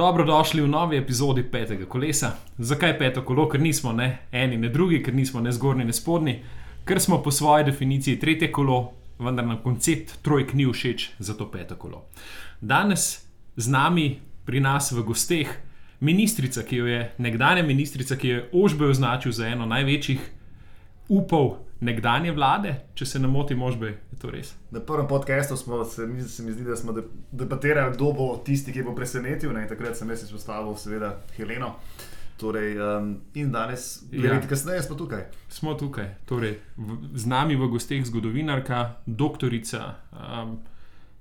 Dobrodošli v novi epizodi petega kolesa. Zakaj peto kolo, ker nismo ne eni, ne drugi, ker nismo ne zgornji, ne spodnji, ker smo po svoji definiciji tretje kolo, vendar nam koncept trojk ni všeč za to peto kolo. Danes z nami, pri nas v gosteh, ministrica, ki jo je nekdanja ministrica, ki je Ožbe označil za eno največjih upov nekdanje vlade, če se ne motim, Ožbe, je to res. Na prvem podkastu smo se, mi, se mi zdi, da smo debatirali, kdo bo tisti, ki bo presenetil. Ne? Takrat sem jaz izpostavil, seveda, Heleno. Torej, um, in danes, ja. leti kasneje, smo tukaj. Smo tukaj, torej, v, z nami v gosteh zgodovinarka, doktorica um,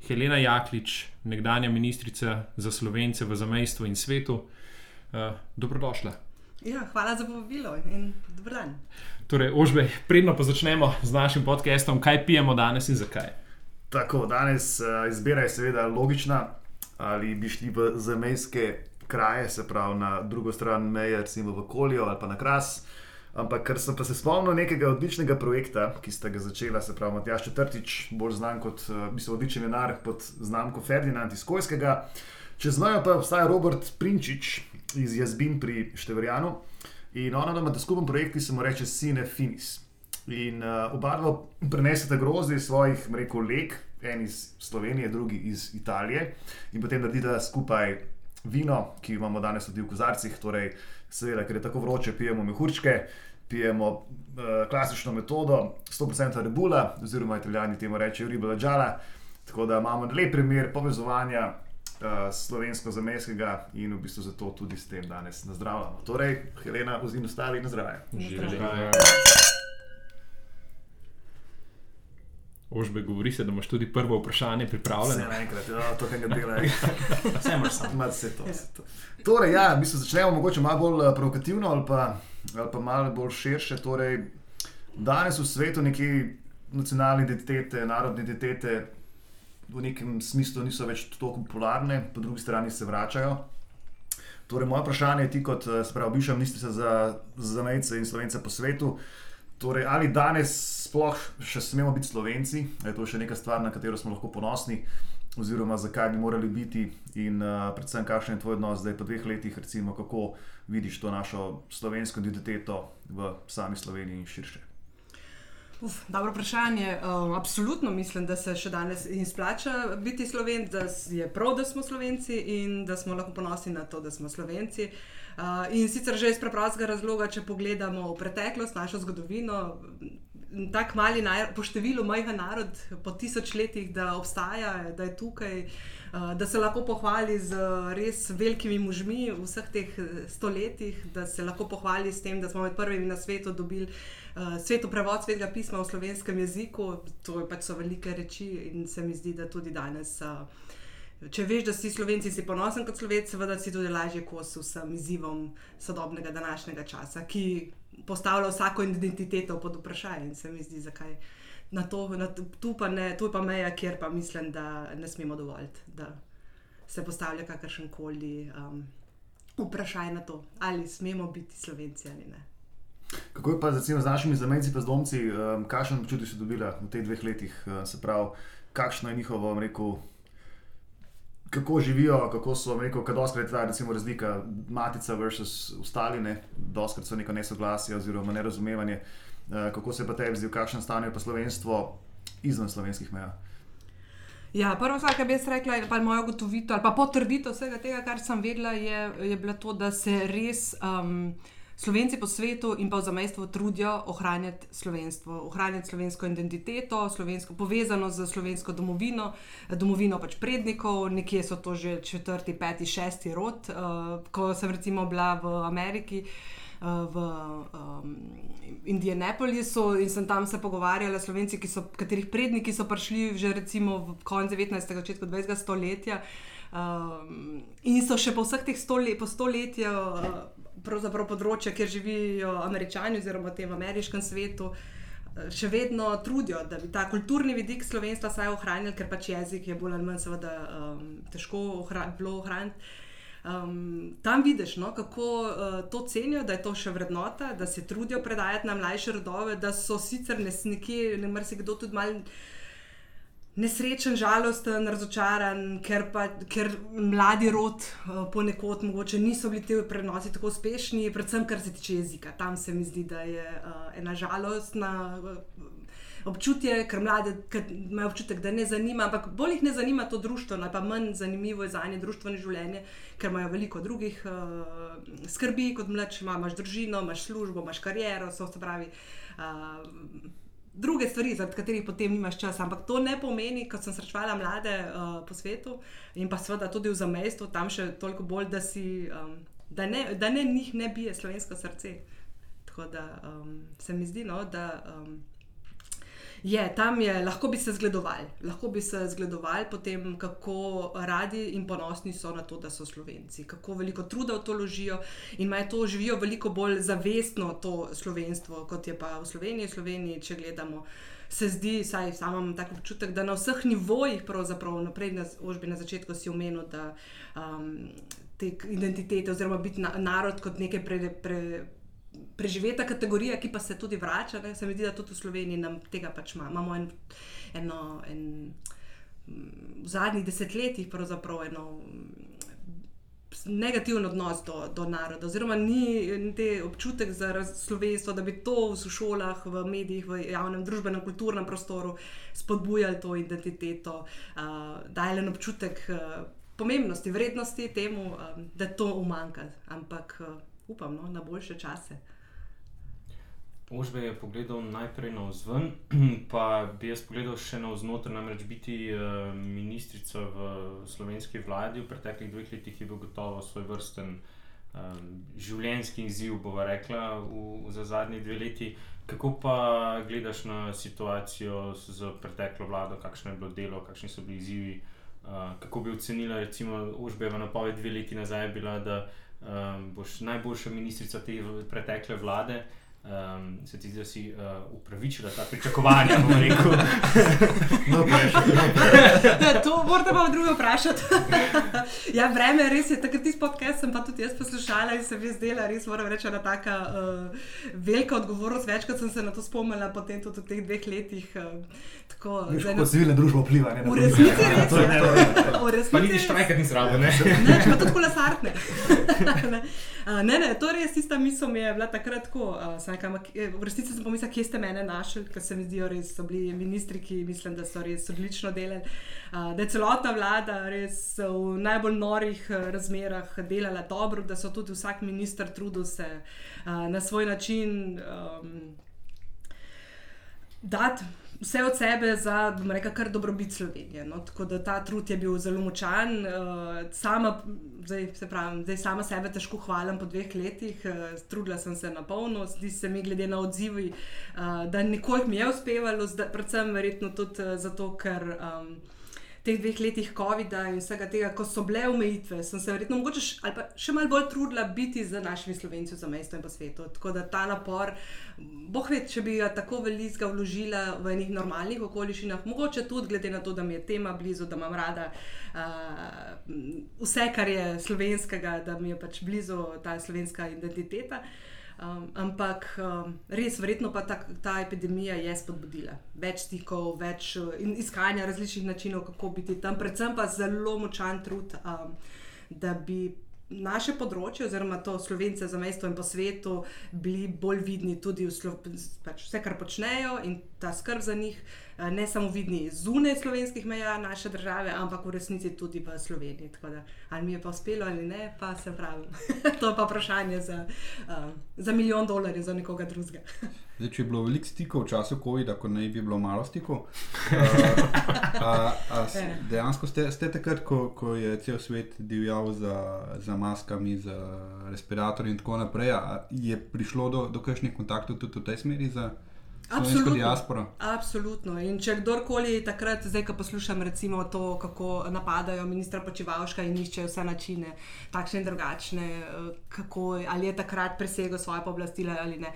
Helena Jaklič, nekdanja ministrica za slovence v zamestju in svetu. Uh, dobrodošla. Ja, hvala za povabilo in dobro dan. Torej, Ožbe, predno pa začnemo z našim podcastom, kaj pijemo danes in zakaj. Tako, danes uh, izbira je seveda logična, ali bi šli v zamejske kraje, se pravi na drugo stran meje, recimo v Kolijo ali pa na Kras. Ampak, ker sem pa se spomnil nekega odličnega projekta, ki ste ga začeli, se pravi Matjaš Četrtič, bolj znan kot uh, odličen vinar pod znamko Ferdinand iz Kojskega. Čez mejo pa obstaja Robert Prinčič iz Jazbin pri Števerjanu. In ona ima skupen projekt, ki se mu reče Sine Finis. In uh, oba dva prenesete grozdje svojih, rekel, lek, en iz Slovenije, drugi iz Italije, in potem naredite skupaj vino, ki imamo danes tudi v kozarcih. Torej, seveda, ker je tako vroče, pijemo mehurčke, pijemo uh, klasično metodo, 100% rebula, oziroma italijani temu rečejo riba ležala. Tako da imamo lep primer povezovanja uh, slovensko-zameskega in v bistvu zato tudi s tem danes nazdravljamo. Torej, Helena, oziroma ostali na zdravje. Ožbe, govori se, da imaš tudi prvo vprašanje pripravljeno. Vse enkrat, ja, to kaj ne dela. Vse imaš samo. Vse to. to. Torej, ja, mi se začnemo mogoče malo bolj eh, provokativno ali pa, ali pa malo bolj širše. Torej, danes v svetu neki nacionalne identitete, narodne identitete v nekem smislu niso več tako popularne, po drugi strani se vračajo. Torej, moje vprašanje je ti, kot eh, spravi, bivša ministrica za zamejce in slovence po svetu. Torej, ali danes sploh še smemo biti slovenci, je to še neka stvar, na katero smo lahko ponosni, oziroma zakaj bi morali biti, in uh, predvsem, kakšen je tvoj odnos zdaj po dveh letih, recimo, kako vidiš to našo slovensko identiteto v sami Sloveniji in širše. Uf, dobro vprašanje. Um, absolutno mislim, da se še danes izplača biti slovenc, da je prav, da smo slovenci in da smo lahko ponosni na to, da smo slovenci. Uh, in sicer že iz preprostega razloga, če pogledamo v preteklost, našo zgodovino, tako mali, po številu majhen narod, po tisoč letih, da obstaja, da je tukaj. Uh, da se lahko pohvali z res velikimi možmi v vseh teh stoletjih, da se lahko pohvali s tem, da smo med prvimi na svetu dobili uh, uh, svetu prevod svetega pisma v slovenskem jeziku, to pač so velike reči in se mi zdi, da tudi danes. Uh, Če veš, da si slovenci, si ponosen kot slovenc, seveda si tudi lažje kos vsem izzivom sodobnega današnjega časa, ki postavlja vsako identiteto pod vprašanje. In se mi zdi, zakaj na to, na tu pa ne, tu je pa meja, kjer pa mislim, da ne smemo dovoliti, da se postavlja kakršen koli um, vprašanje na to, ali smemo biti slovenci ali ne. Kako je pa recimo, z našimi zamejci, pa z domci, um, kakšen občutek si dobila v teh dveh letih, uh, se pravi, kakšno je njihovo, rekel, kako živijo, kako so, rekel, kaj doskrat je ta recimo, razlika matica versus ostali, ne? doskrat so neko nesoglasje oziroma nerazumevanje. Uh, kako se pa tebi zdi, v kakšnem stanju je pa slovenstvo izven slovenskih meja? Ja, prvo, kar bi jaz rekla, pa moja gotovitev ali pa potrditev vsega tega, kar sem vedela, je, je bilo to, da se res. Um, Slovenci po svetu in pa v zamestvu trudijo ohranjati slovenstvo, ohranjati slovensko identiteto, slovensko povezano z slovensko domovino, domovino pač prednikov, nekje so to že četrti, peti, šesti rod. Uh, ko sem recimo bila v Ameriki. Eh, v um, Indianapolisu in sem tam se pogovarjala s slovenci, so, katerih predniki so prišli že recimo v koncu 19. in začetku 20. stoletja. Um, in so še po vseh teh stoletjih uh, pravzaprav področja, kjer živijo američani oziroma v tem ameriškem svetu. Eh, še vedno trudijo, da bi ta kulturni vidik slovenstva vsaj ohranili, ker pač jezik je bolj ali manj seveda, um, težko ohran, bilo ohraniti. Um, tam vidiš, no, kako uh, to cenijo, da je to še vrednota, da se trudijo predajati na mlajše rodove, da so sicer nekje, ne mrsi kdo tudi malo nesrečen, žalosten, razočaran, ker, pa, ker mladi rod uh, ponekod mogoče niso bili ti prenosi tako uspešni, predvsem kar se tiče jezika. Tam se mi zdi, da je uh, ena žalostna. Uh, Občutje, ker mlade imajo občutek, da ne zanima, ampak bolj jih ne zanima to društvo, ali pa manj zanimivo je za njih družbeno življenje, ker imajo veliko drugih uh, skrbi kot mlajši. Imaš družino, imaš službo, imaš kariero, so se pravi. Uh, druge stvari, zaradi katerih potem nimaš časa. Ampak to ne pomeni, kot sem srečevala mlade uh, po svetu in pa seveda tudi v zamestju, tam še toliko bolj, da, si, um, da, ne, da ne njih ne bije slovensko srce. Tako da um, se mi zdi, no, da. Um, Je, tam je, lahko bi se zgledovali, lahko bi se zgledovali po tem, kako radi in ponosni so na to, da so slovenci, kako veliko truda v to ložijo in imajo to živijo veliko bolj zavestno to slovenstvo, kot je pa v Sloveniji. V Sloveniji, če gledamo, se zdi, saj sam imam tako občutek, da na vseh nivojih, pravzaprav naprej, na, ožbi na začetku si omenil, da um, te identitete oziroma biti na, narod kot nekaj pre. pre preživeta kategorija, ki pa se tudi vrača. Ne? Se mi zdi, da tudi v Sloveniji tega pač ima. imamo. En, eno, en, v zadnjih desetletjih pravzaprav eno negativen odnos do, do naroda, oziroma ni te občutek za slovenstvo, da bi to v šolah, v medijih, v javnem, družbenem, kulturnem prostoru spodbujali to identiteto, uh, dajali občutek uh, pomembnosti, vrednosti temu, uh, da to umanjka. Ampak uh, upam no, na boljše čase. Ožbe je pogledal najprej na vzven, pa bi jaz pogledal še na vznoter. Namreč biti uh, ministrica v slovenski vladi v preteklih dveh letih je bil gotovo svoj vrsten um, življenjski izziv, bova rekla, v, za zadnji dve leti. Kako pa gledaš na situacijo z preteklo vlado, kakšno je bilo delo, kakšni so bili izzivi? Uh, kako bi ocenila, recimo, Ožbe v napovedi dve leti nazaj, bila, da um, boš najboljša ministrica te pretekle vlade? Um, se ti zdi, da si uh, upravičila ta pričakovanja? no, to morate pa druge vprašati. ja, vreme res je, takrat ti podcast sem pa tudi jaz poslušala in se mi zdela, res moram reči, je taka uh, velika odgovornost. Večkrat sem se na to spomnila, potem tudi v teh dveh letih. Uh, tako, Kot civilna družba vpliva. V resnici je to res. Pa niti štrajkat ni zraven. Ne, ne, pa tudi kolesarne. Ne. Ne, to res tista misel mi je bila takrat tako. Uh, v resnici sem pomislil, kje ste mene našli, ker se mi zdijo res, so bili ministri, ki mislim, da so res odlično delali. Uh, da je celotna vlada res v najbolj norih razmerah delala dobro, da so tudi vsak minister trudil se uh, na svoj način um, dati vse od sebe za, bom rekel, kar dobrobit Slovenije. No? Tako da ta trud je bil zelo močan. Uh, sama, zdaj, se pravim, zdaj sama sebe težko hvalim po dveh letih, uh, trudila sem se na polno, zdi se mi, glede na odzivi, uh, da nikoli mi je uspevalo, zdaj, predvsem verjetno tudi uh, zato, ker. Um, teh dveh letih COVID-a in vsega tega, ko so bile omejitve, sem se verjetno mogoče ali pa še malo bolj trudila biti z našimi slovenci za mesto in po svetu. Tako da ta napor, boh ve, če bi ga tako veliko vložila v enih normalnih okoliščinah, mogoče tudi glede na to, da mi je tema blizu, da imam rada uh, vse, kar je slovenskega, da mi je pač blizu ta slovenska identiteta. Uh, Um, ampak um, res, verjetno pa ta, ta epidemija je spodbudila več stikov, več uh, iskanja različnih načinov, kako biti tam, predvsem pa zelo močan trud, um, da bi naše področje, oziroma to slovence za mesto in po svetu, bili bolj vidni tudi v pač vse, kar počnejo in ta skrb za njih, eh, ne samo vidni zunaj slovenskih meja naše države, ampak v resnici tudi v Sloveniji. Da, ali mi je pa uspelo ali ne, pa se pravi. to je pa vprašanje za, uh, za milijon dolarjev za nekoga drugega. Zdaj, če je bilo veliko stikov v času COVID-a, ko ne bi bilo malo stikov, uh, dejansko ste, ste takrat, ko, ko je cel svet divjal za, za maskami, za respiratorji in tako naprej, je prišlo do, do kakšnih kontaktov tudi v tej smeri? Za... Absolutno. Absolutno. In če kdorkoli takrat, zdaj, ko poslušam recimo to, kako napadajo ministra Počevalška in iščejo vse načine, takšne in drugačne, kako, ali je takrat presegel svoje pooblastila ali ne.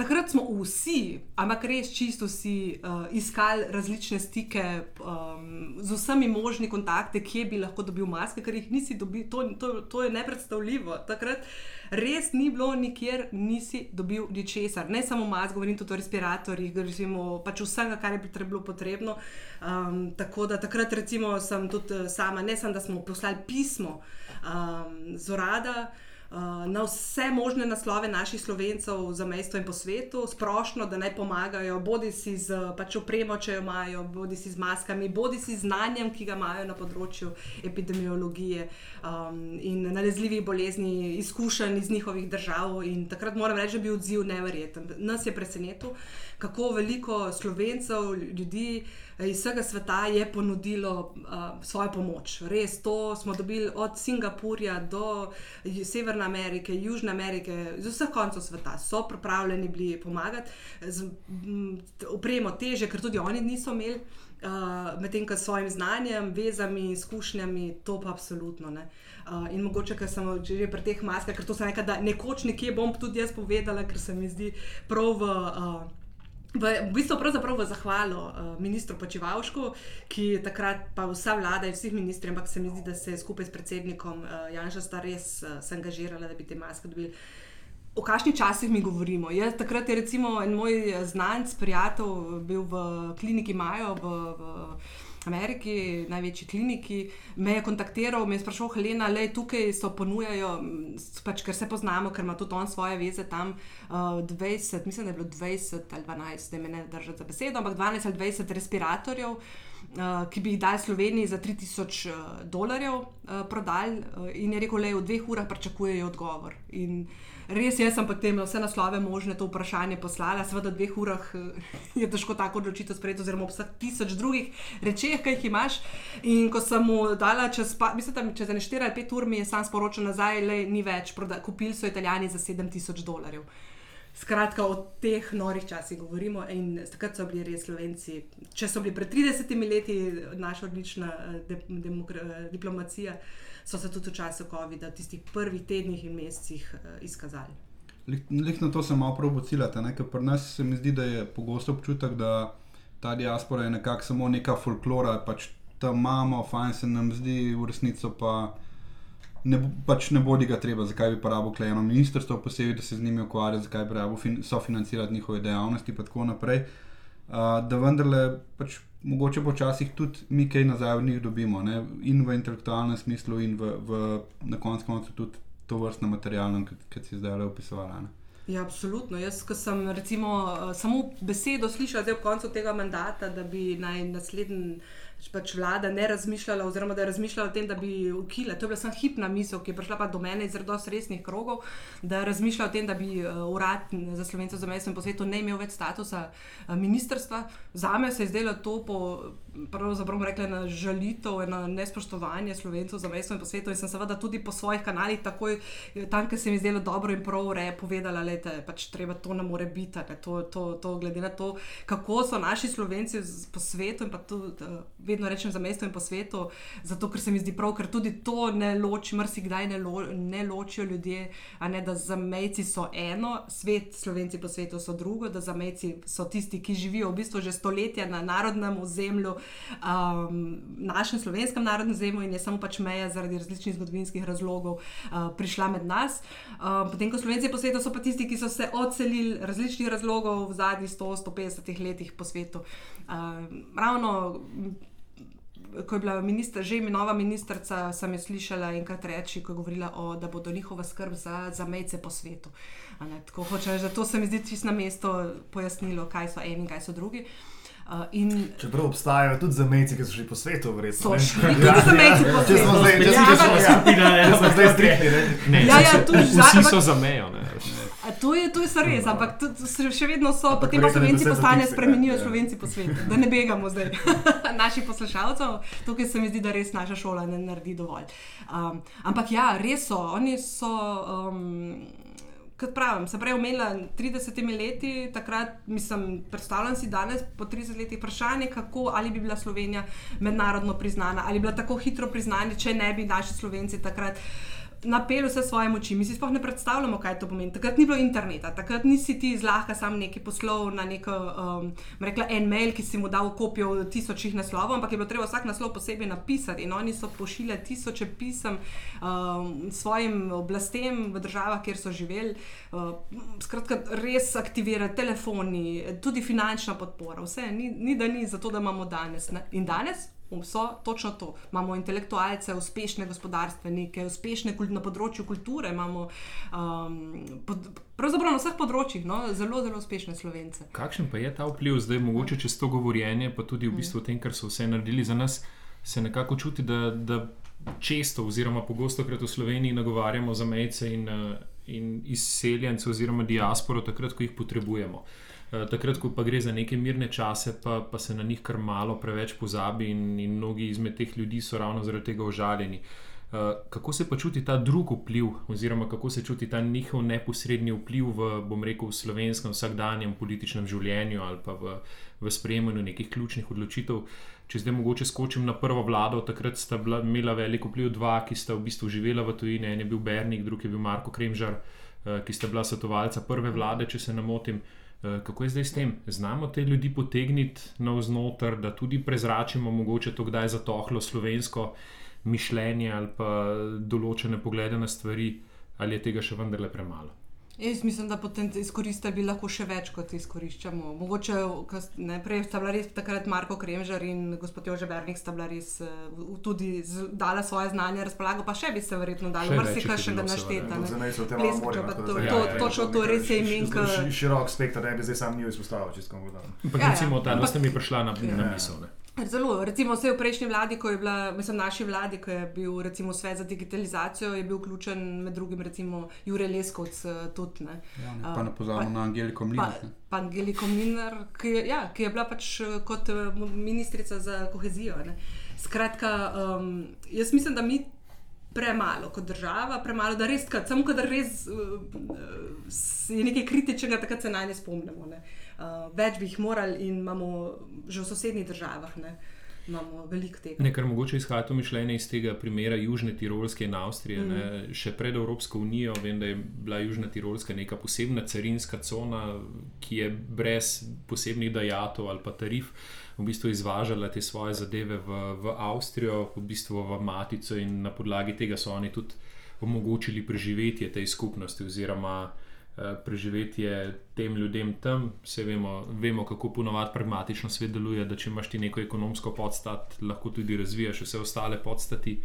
Takrat smo vsi, ampak res čisto vsi, uh, iskali različne stike um, z vsemi možnimi kontakti, kje bi lahko dobil maske, ker jih nisi dobil. To, to, to je nepredstavljivo. Takrat res ni bilo nikjer, nisi dobil ničesar. Ne samo mask, govorim tudi o respiratorjih, recimo, pač vsega, kar je bilo potrebno. Um, tako da takrat, recimo, sem tudi sama, ne samo, da smo poslali pismo um, z urada. Uh, na vse možne naslove naših slovencev za mesto in po svetu, splošno, da naj pomagajo, bodi si z pač opremo, če jo imajo, bodi si z maskami, bodi si z znanjem, ki ga imajo na področju epidemiologije um, in nalezljivih bolezni, izkušenj iz njihovih držav. In takrat moram reči, da bi odziv neverjeten. Nas je presenetil, kako veliko slovencev, ljudi iz vsega sveta je ponudilo uh, svojo pomoč. Res, to smo dobili od Singapurja do Severne Amerike, Južne Amerike, iz vseh koncev sveta, so pripravljeni bili pomagati, z opremo teže, ker tudi oni niso imeli. Uh, Medtem ko s svojim znanjem, vezami, izkušnjami, to pa absolutno ne. Uh, in mogoče, ker sem že pri teh maskah, ker to sem nekaj, da nekoč nekje bom tudi jaz povedala, ker se mi zdi prav v. Uh, V, v bistvu pravzaprav v zahvalo uh, ministru Počevalšku, ki je takrat pa vsa vlada in vseh ministrov, ampak se mi zdi, da se je skupaj s predsednikom uh, Janša sta res uh, angažirala, da bi te maske dobili. O kakšnih časih mi govorimo? Jaz, takrat je recimo en moj znanc, prijatelj, bil v kliniki Majo. V, v, Ameriki, največji kliniki, me je kontaktiral, me je sprašal, Helena, le tukaj so ponujajo, pač, ker se poznamo, ker ima tudi on svoje veze tam uh, 20, mislim, da je bilo 20 ali 12, da me ne držite za besedo, ampak 12 ali 20 respiratorjev. Uh, ki bi jih dali Sloveniji za 3000 uh, dolarjev, uh, prodali, uh, in je rekel, da v dveh urah pričakujejo odgovor. In res, jaz sem potem vse naslove možne to vprašanje poslala, seveda v dveh urah uh, je težko tako odločitev sprejeti, oziroma ob vseh tisoč drugih rečeh, ki jih imaš. In ko sem mu dala čez, pa, mislim, da čez 4 ali 5 ur, mi je sam sporočil nazaj, da ni več, kupili so italijani za 7000 dolarjev. Skratka, o teh norih časih govorimo in takrat so bili res slovenci. Če so bili pred 30 leti naša odlična de, diplomacija, so se tudi v času COVID-a, tistih prvih tednih in mesecih, izkazali. Lih na to sem malo provocirala, ker pri nas se mi zdi, da je pogosto občutek, da ta diaspora je nekako samo neka folklora, pač tam imamo, fajn se nam zdi, v resnici pa ne, pač ne bodi ga treba, zakaj bi porabo klejeno ministrstvo, posebej, da se z njimi ukvarja, zakaj bi rabo fin, sofinancirati njihove dejavnosti in tako naprej. Uh, da vendarle, pač, mogoče počasih tudi mi kaj nazaj od njih dobimo, ne? in v intelektualnem smislu, in v, v, na koncu tudi to vrstno materialno, ki si zdaj le opisovala. Ja, absolutno. Jaz, ko sem recimo, samo besedo slišala ob koncu tega mandata, da bi naj naslednji pač vlada ne razmišljala, oziroma da je razmišljala o tem, da bi ukila. To je bila samo hipna misel, ki je prišla do mene iz zelo resnih krogov, da je razmišljala o tem, da bi uh, urad za slovence za mesto in po svetu ne imel več statusa uh, ministrstva. Za me se je zdelo to po. Pravzaprav rekla na žalitev, na nespoštovanje slovencev za mesto in po svetu. In sem seveda tudi po svojih kanalih, takoj tam, kjer se mi zdelo dobro in prav, re, povedala, da pač treba to ne more biti. To, to, to, glede na to, kako so naši slovenci po svetu in pa tudi. Vedno rečem za mesto in po svetu, zato ker se mi zdi prav, ker tudi to ne loči, mrsikdaj ne, lo, ne ločijo ljudje, a ne da za mejci so eno, svet, slovenci po svetu so drugo, da za mejci so tisti, ki živijo v bistvu že stoletja na narodnem ozemlju, um, našem slovenskem narodnem ozemlju in je samo pač meja zaradi različnih zgodovinskih razlogov uh, prišla med nas. Uh, potem, ko slovenci po svetu so pa tisti, ki so se odselili različnih razlogov v zadnjih 100-150 letih po svetu. Uh, ravno ko je bila ministr, že mi nova ministrica, sem jo slišala enkrat reči, ko je govorila, o, da bodo njihova skrb za, za mejce po svetu. Tako hoče, da to se mi zdi čisto na mesto pojasnilo, kaj so eni in kaj so drugi. Uh, in... Čeprav obstajajo tudi zamejci, ki so šli po svetu, verjetno. So šli tudi ja, zamejci po svetu. Če smo zdaj, če smo zdaj striktni. Ja, ja, vsi so za mejo. To je, to je res, no. ampak še vedno so, ampak potem pa Slovenci postanejo, spremenijo ja. Slovenci po svetu, da ne begamo zdaj naših poslušalcev. Tukaj se mi zdi, da res naša šola ne naredi dovolj. Um, ampak ja, res so, oni so. Um, Kot pravim, sem prej omenila 30 leti, takrat mislim, predstavljam si danes po 30 letih vprašanje, kako ali bi bila Slovenija mednarodno priznana, ali bi bila tako hitro priznana, če ne bi naši Slovenci takrat napel vse svoje moči. Mi si sploh ne predstavljamo, kaj to pomeni. Takrat ni bilo interneta, takrat nisi ti zlahka sam neki poslov na neko, um, rekla, en mail, ki si mu dal kopijo tisočih naslovov, ampak je bilo treba vsak naslov posebej napisati. In oni so pošiljali tisoče pisem um, svojim oblastem v državah, kjer so živeli. Uh, skratka, res aktivirati telefoni, tudi finančna podpora, vse ni, ni da ni, zato da imamo danes. Ne? In danes so točno to. Imamo intelektualce, uspešne gospodarstvenike, uspešne na področju kulture, imamo um, pod, pravzaprav na vseh področjih no, zelo, zelo uspešne slovence. Kakšen pa je ta vpliv zdaj, mogoče čez to govorjenje, pa tudi v bistvu tem, kar so vse naredili za nas, se nekako čuti, da, da često oziroma pogosto krat v Sloveniji nagovarjamo za mejce in, in izseljence oziroma diasporo, takrat, ko jih potrebujemo. Eh, takrat, ko pa gre za neke mirne čase, pa, pa se na njih kar malo preveč pozabi, in, in mnogi izmed teh ljudi so ravno zaradi tega užaljeni. Uh, kako se pa čuti ta drugi vpliv, oziroma kako se čuti ta njihov neposredni vpliv v, bom rekel, v slovenskem vsakdanjem političnem življenju ali pa v, v sprejemanju nekih ključnih odločitev. Če zdaj mogoče skočim na prvo vlado, takrat sta bila, imela veliko vpliv dva, ki sta v bistvu živela v tujini. En je bil Bernik, drugi je bil Marko Kremžar, uh, ki sta bila svetovalca prve vlade, če se ne motim. Uh, Eh, kako je zdaj s tem? Znamo te ljudi potegniti navznoter, da tudi prezračimo mogoče to, kdaj zatohlo slovensko mišljenje ali pa določene poglede na stvari, ali je tega še vendarle premalo. Jaz mislim, da izkoristili bi lahko še več, kot izkoriščamo. Mogoče najprej sta bila res takrat Marko Kremžar in gospod Jože Bernik sta bila res uh, tudi dala svoje znanje, razpolago, pa še bi se verjetno dalo, marsikaj še ga našteta. Točno to res je imen. Širok spektr, ne bi zdaj sam njih izpostavil, če dali. Pa recimo, ta, da ste mi prišla na, na misel. Zelo, recimo, vse v prejšnji vladi, ko je bila, mislim, naši vladi, ko je bil recimo, svet za digitalizacijo, je bil vključen med drugim recimo Jure Leskovc eh, tudi. Ne. Ja, ne, pa ne pozabimo na Angeliko Mlinar. Pa, pa Angeliko Mlinar, ki, ja, ki je bila pač eh, kot eh, ministrica za kohezijo. Ne. Skratka, um, jaz mislim, da mi premalo kot država, premalo, da res, kad, samo kadar res uh, je nekaj kritičnega, takrat se naj ne spomnimo. Ne. Uh, več bi jih morali in imamo že v sosednjih državah. Ne. Imamo veliko tega. Nekaj mogoče izhaja to mišljenje iz tega primera Južne Tirolske in Avstrije. Mm. Še pred Evropsko unijo vem, da je bila Južna Tirolska neka posebna carinska cona, ki je brez posebnih dajatov ali pa tarif v bistvu izvažala te svoje zadeve v, v Avstrijo, v bistvu v Matico in na podlagi tega so oni tudi omogočili preživetje tej skupnosti oziroma eh, preživetje tem ljudem tam. Vse vemo, vemo kako ponovadi pragmatično svet deluje, da če imaš ti neko ekonomsko podstat, lahko tudi razvijaš vse ostale podstati.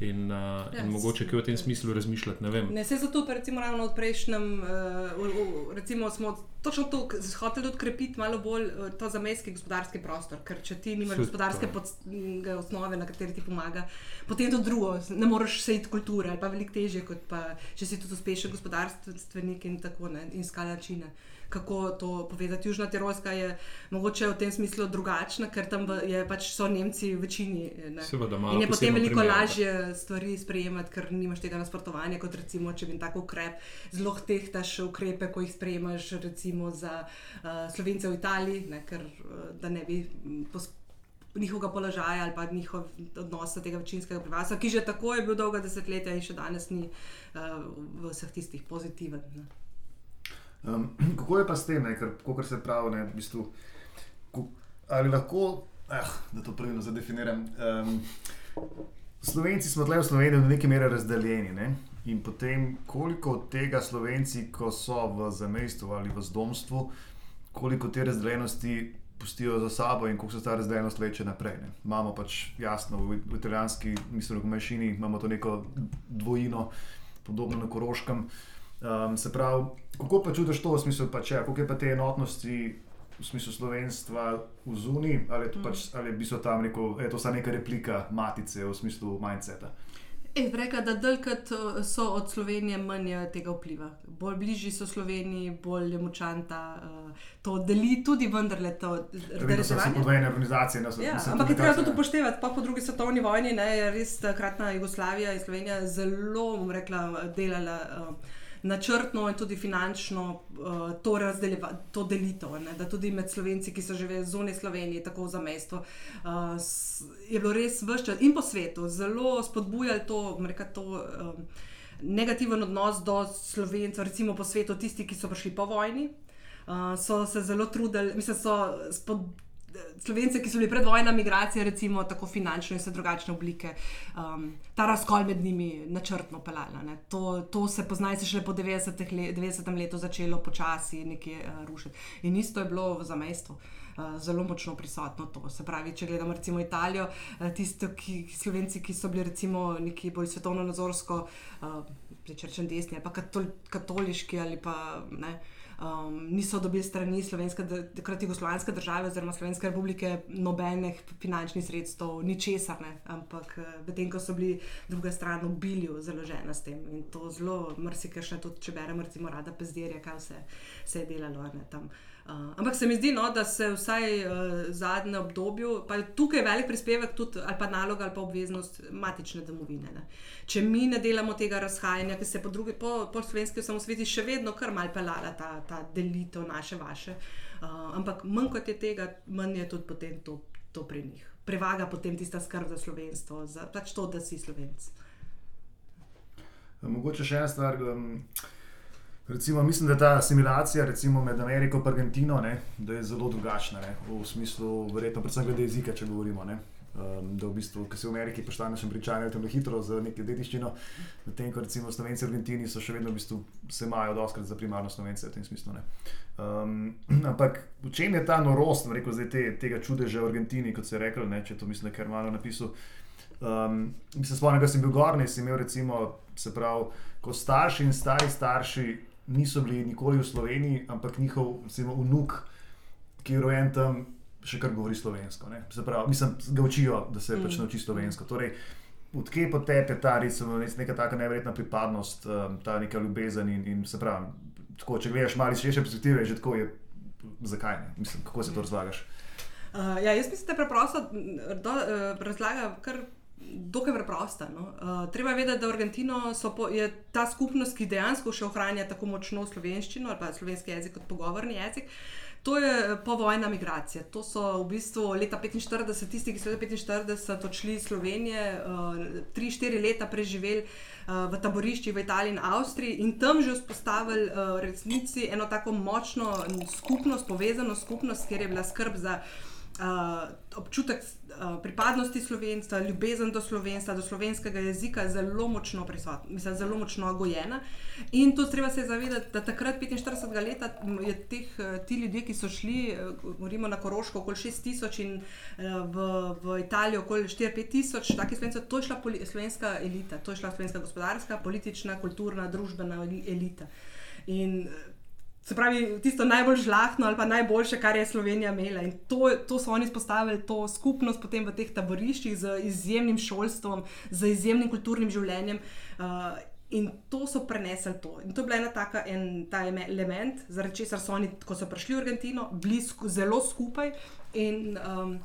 In, uh, ja, in mogoče kaj v tem smislu razmišljati. Ne, ne se zato, recimo, ravno v prejšnjem, uh, recimo, smo točno to hoteli odkrepiti, malo bolj uh, to zamejski gospodarski prostor. Ker če ti nimaš gospodarske osnove, na kateri ti pomaga, potem je to drugo. Ne moreš se iti kulture, ali pa veliko teže, kot pa če si tudi uspešen gospodarstvenik in tako ne, in skala načine kako to povezati. Južna Tirolska je mogoče v tem smislu drugačna, ker tam je pač so Nemci v večini. Seveda, in je potem veliko primer, lažje stvari sprejemati, ker nimaš tega nasprotovanja, kot recimo, če bi tako ukrep zelo tehtaš ukrepe, ko jih sprejemaš recimo za uh, Slovence v Italiji, ne, ker uh, da ne bi. Posp- njihovega položaja ali pa njihov odnos do tega večinskega prebivalstva, ki že tako je bil dolga desetletja in še danes ni uh, v vseh tistih pozitiven. Ne. Um, kako je pa s tem, kot se pravi, ne, v bistvu, ko, ali lahko, eh, da to pravilno zadefiniram. Um, Slovenci smo tukaj v Sloveniji do neke mere razdeljeni. Ne? In potem, koliko od tega Slovenci, ko so v zamestju ali v zdomstvu, koliko te razdeljenosti pustijo za sabo in kako se ta razdeljenost leče naprej. Ne? Imamo pač jasno v, v italijanski, mislim, v manjšini imamo to neko dvojino, podobno na Koroškem. Um, se pravi, kako pa čutiš to v smislu, pač, ja, kako je pa te enotnosti v smislu slovenstva v zuni, ali je to, pač, mm. ali je, tam neko, je to samo neka replika matice v smislu mindseta? E, reka, da delkrat eh, so od Slovenije manj tega vpliva. Bolj bližji so Sloveniji, bolj je močan ta uh, to deli, tudi vendarle to razumevanje. To so podvojene organizacije. No, ja, ampak je treba tudi upoštevati, pa po drugi svetovni vojni ne, je res takratna Jugoslavija in Slovenija zelo, bom rekla, delala. Uh, načrtno in tudi finančno uh, to, to delitev. Ne? Da tudi med slovenci, ki so živeli zunaj Slovenije, tako za mesto, uh, je bilo res vrščas in po svetu zelo spodbujali to, reka, to um, negativen odnos do slovencev, recimo po svetu, tisti, ki so prišli po vojni. Uh, so se zelo trudili, mislim, so spod, Slovence, ki so bili pred vojno, migracije, recimo tako finančne in vse drugačne oblike, um, ta razkol med njimi načrtno pelala. To, to se pozna, se šele po 90. Let, 90. letu začelo počasi nekje uh, rušiti. In isto je bilo v zamestvu. Uh, zelo močno prisotno to. Se pravi, če gledamo recimo Italijo, uh, tisti slovenci, ki so bili recimo neki bolj svetovno nazorsko, uh, rečem desni ali pa katol, katoliški ali pa ne. Uh, um, niso dobili strani slovenske, takrat jugoslovanske države oziroma Slovenske republike nobenih finančnih sredstev, ničesar ne, ampak eh, medtem ko so bili druga stran ubili, založena s tem in to zelo mrsikaj še tudi, če beremo, recimo, rada pezdirja, kaj vse se je delalo ne, tam. Uh, ampak se mi zdi, no, da se vsaj v uh, zadnjem obdobju, pa je tukaj velik prispevek, tudi ali pa naloga ali pa obveznost matične domovine. Ne. Če mi ne delamo tega razhajanja, ki se po, drugi, po, po slovenski osamosveti še vedno kar mal pelala ta, ta delitev naše, vaše. Uh, ampak manj kot je tega, manj je tudi potem to, to pri njih. Prevaga potem tista skrb za slovenstvo, za pač to, da si slovenc. Mogoče še ena stvar. Um... Recimo, mislim, da ta asimilacija recimo, med Ameriko in Argentino ne, je zelo drugačna. Ne, v smislu, verjetno, predvsem glede jezika, če govorimo. Ne. Um, da v bistvu, ki se v Ameriki poštane še pričajajo tam hitro za neko dediščino, medtem ko recimo Slovenci v Argentini so še vedno v bistvu se imajo doskrat za primarno Slovence v tem smislu. Um, ampak v čem je ta norost, rekel zdaj te, tega čudeža v Argentini, kot se je rekel, ne, če to mislim, da je kar malo napisal. Um, mislim, spomnim, da sem bil gorni, sem imel recimo, se pravi, ko starši in stari starši niso bili nikoli v Sloveniji, ampak njihov recimo, vnuk, ki je rojen tam, še kar govori slovensko. Pravi, mislim, ga učijo, da se pač mm. pač nauči slovensko. Torej, Odkje potepe ta recimo, neka tako nevrjetna pripadnost, um, ta neka ljubezen in, in se pravi, tako, če gledaš malo iz širše perspektive, že tako je, zakaj ne, mislim, kako se to razlagaš. Uh, ja, jaz mislim, da preprosto, da uh, razlaga kar dokaj preprosta. No. Uh, treba vedeti, da Argentino po, je ta skupnost, ki dejansko še ohranja tako močno slovenščino ali pa slovenski jezik kot pogovorni jezik. To je eh, povojna migracija. To so v bistvu leta 45, tisti, ki so leta 45 odšli iz Slovenije, uh, tri, štiri leta preživeli uh, v taboriščih v Italiji in Avstriji in tam že vzpostavili uh, resnici eno tako močno skupnost, povezano skupnost, kjer je bila skrb za uh, občutek uh, pripadnosti slovenstva, ljubezen do slovenstva, do slovenskega jezika zelo močno prisotna, mislim, zelo močno gojena. In to treba se zavedati, da takrat, 45 let, je teh, ti ljudje, ki so šli, govorimo na Koroško, okoli 6 tisoč in v, v Italijo okoli 4-5 tisoč, takih slovencev, to je šla slovenska elita, to je šla slovenska gospodarska, politična, kulturna, družbena elita. In Se pravi, tisto najbolj žlahno ali pa najboljše, kar je Slovenija imela. In to, to so oni spostavili, to skupnost potem v teh taboriščih z izjemnim šolstvom, z izjemnim kulturnim življenjem. Uh, in to so prenesli to. In to je bila ena taka en, ta element, zaradi česar so oni, ko so prišli v Argentino, bili sku, zelo skupaj. In, um,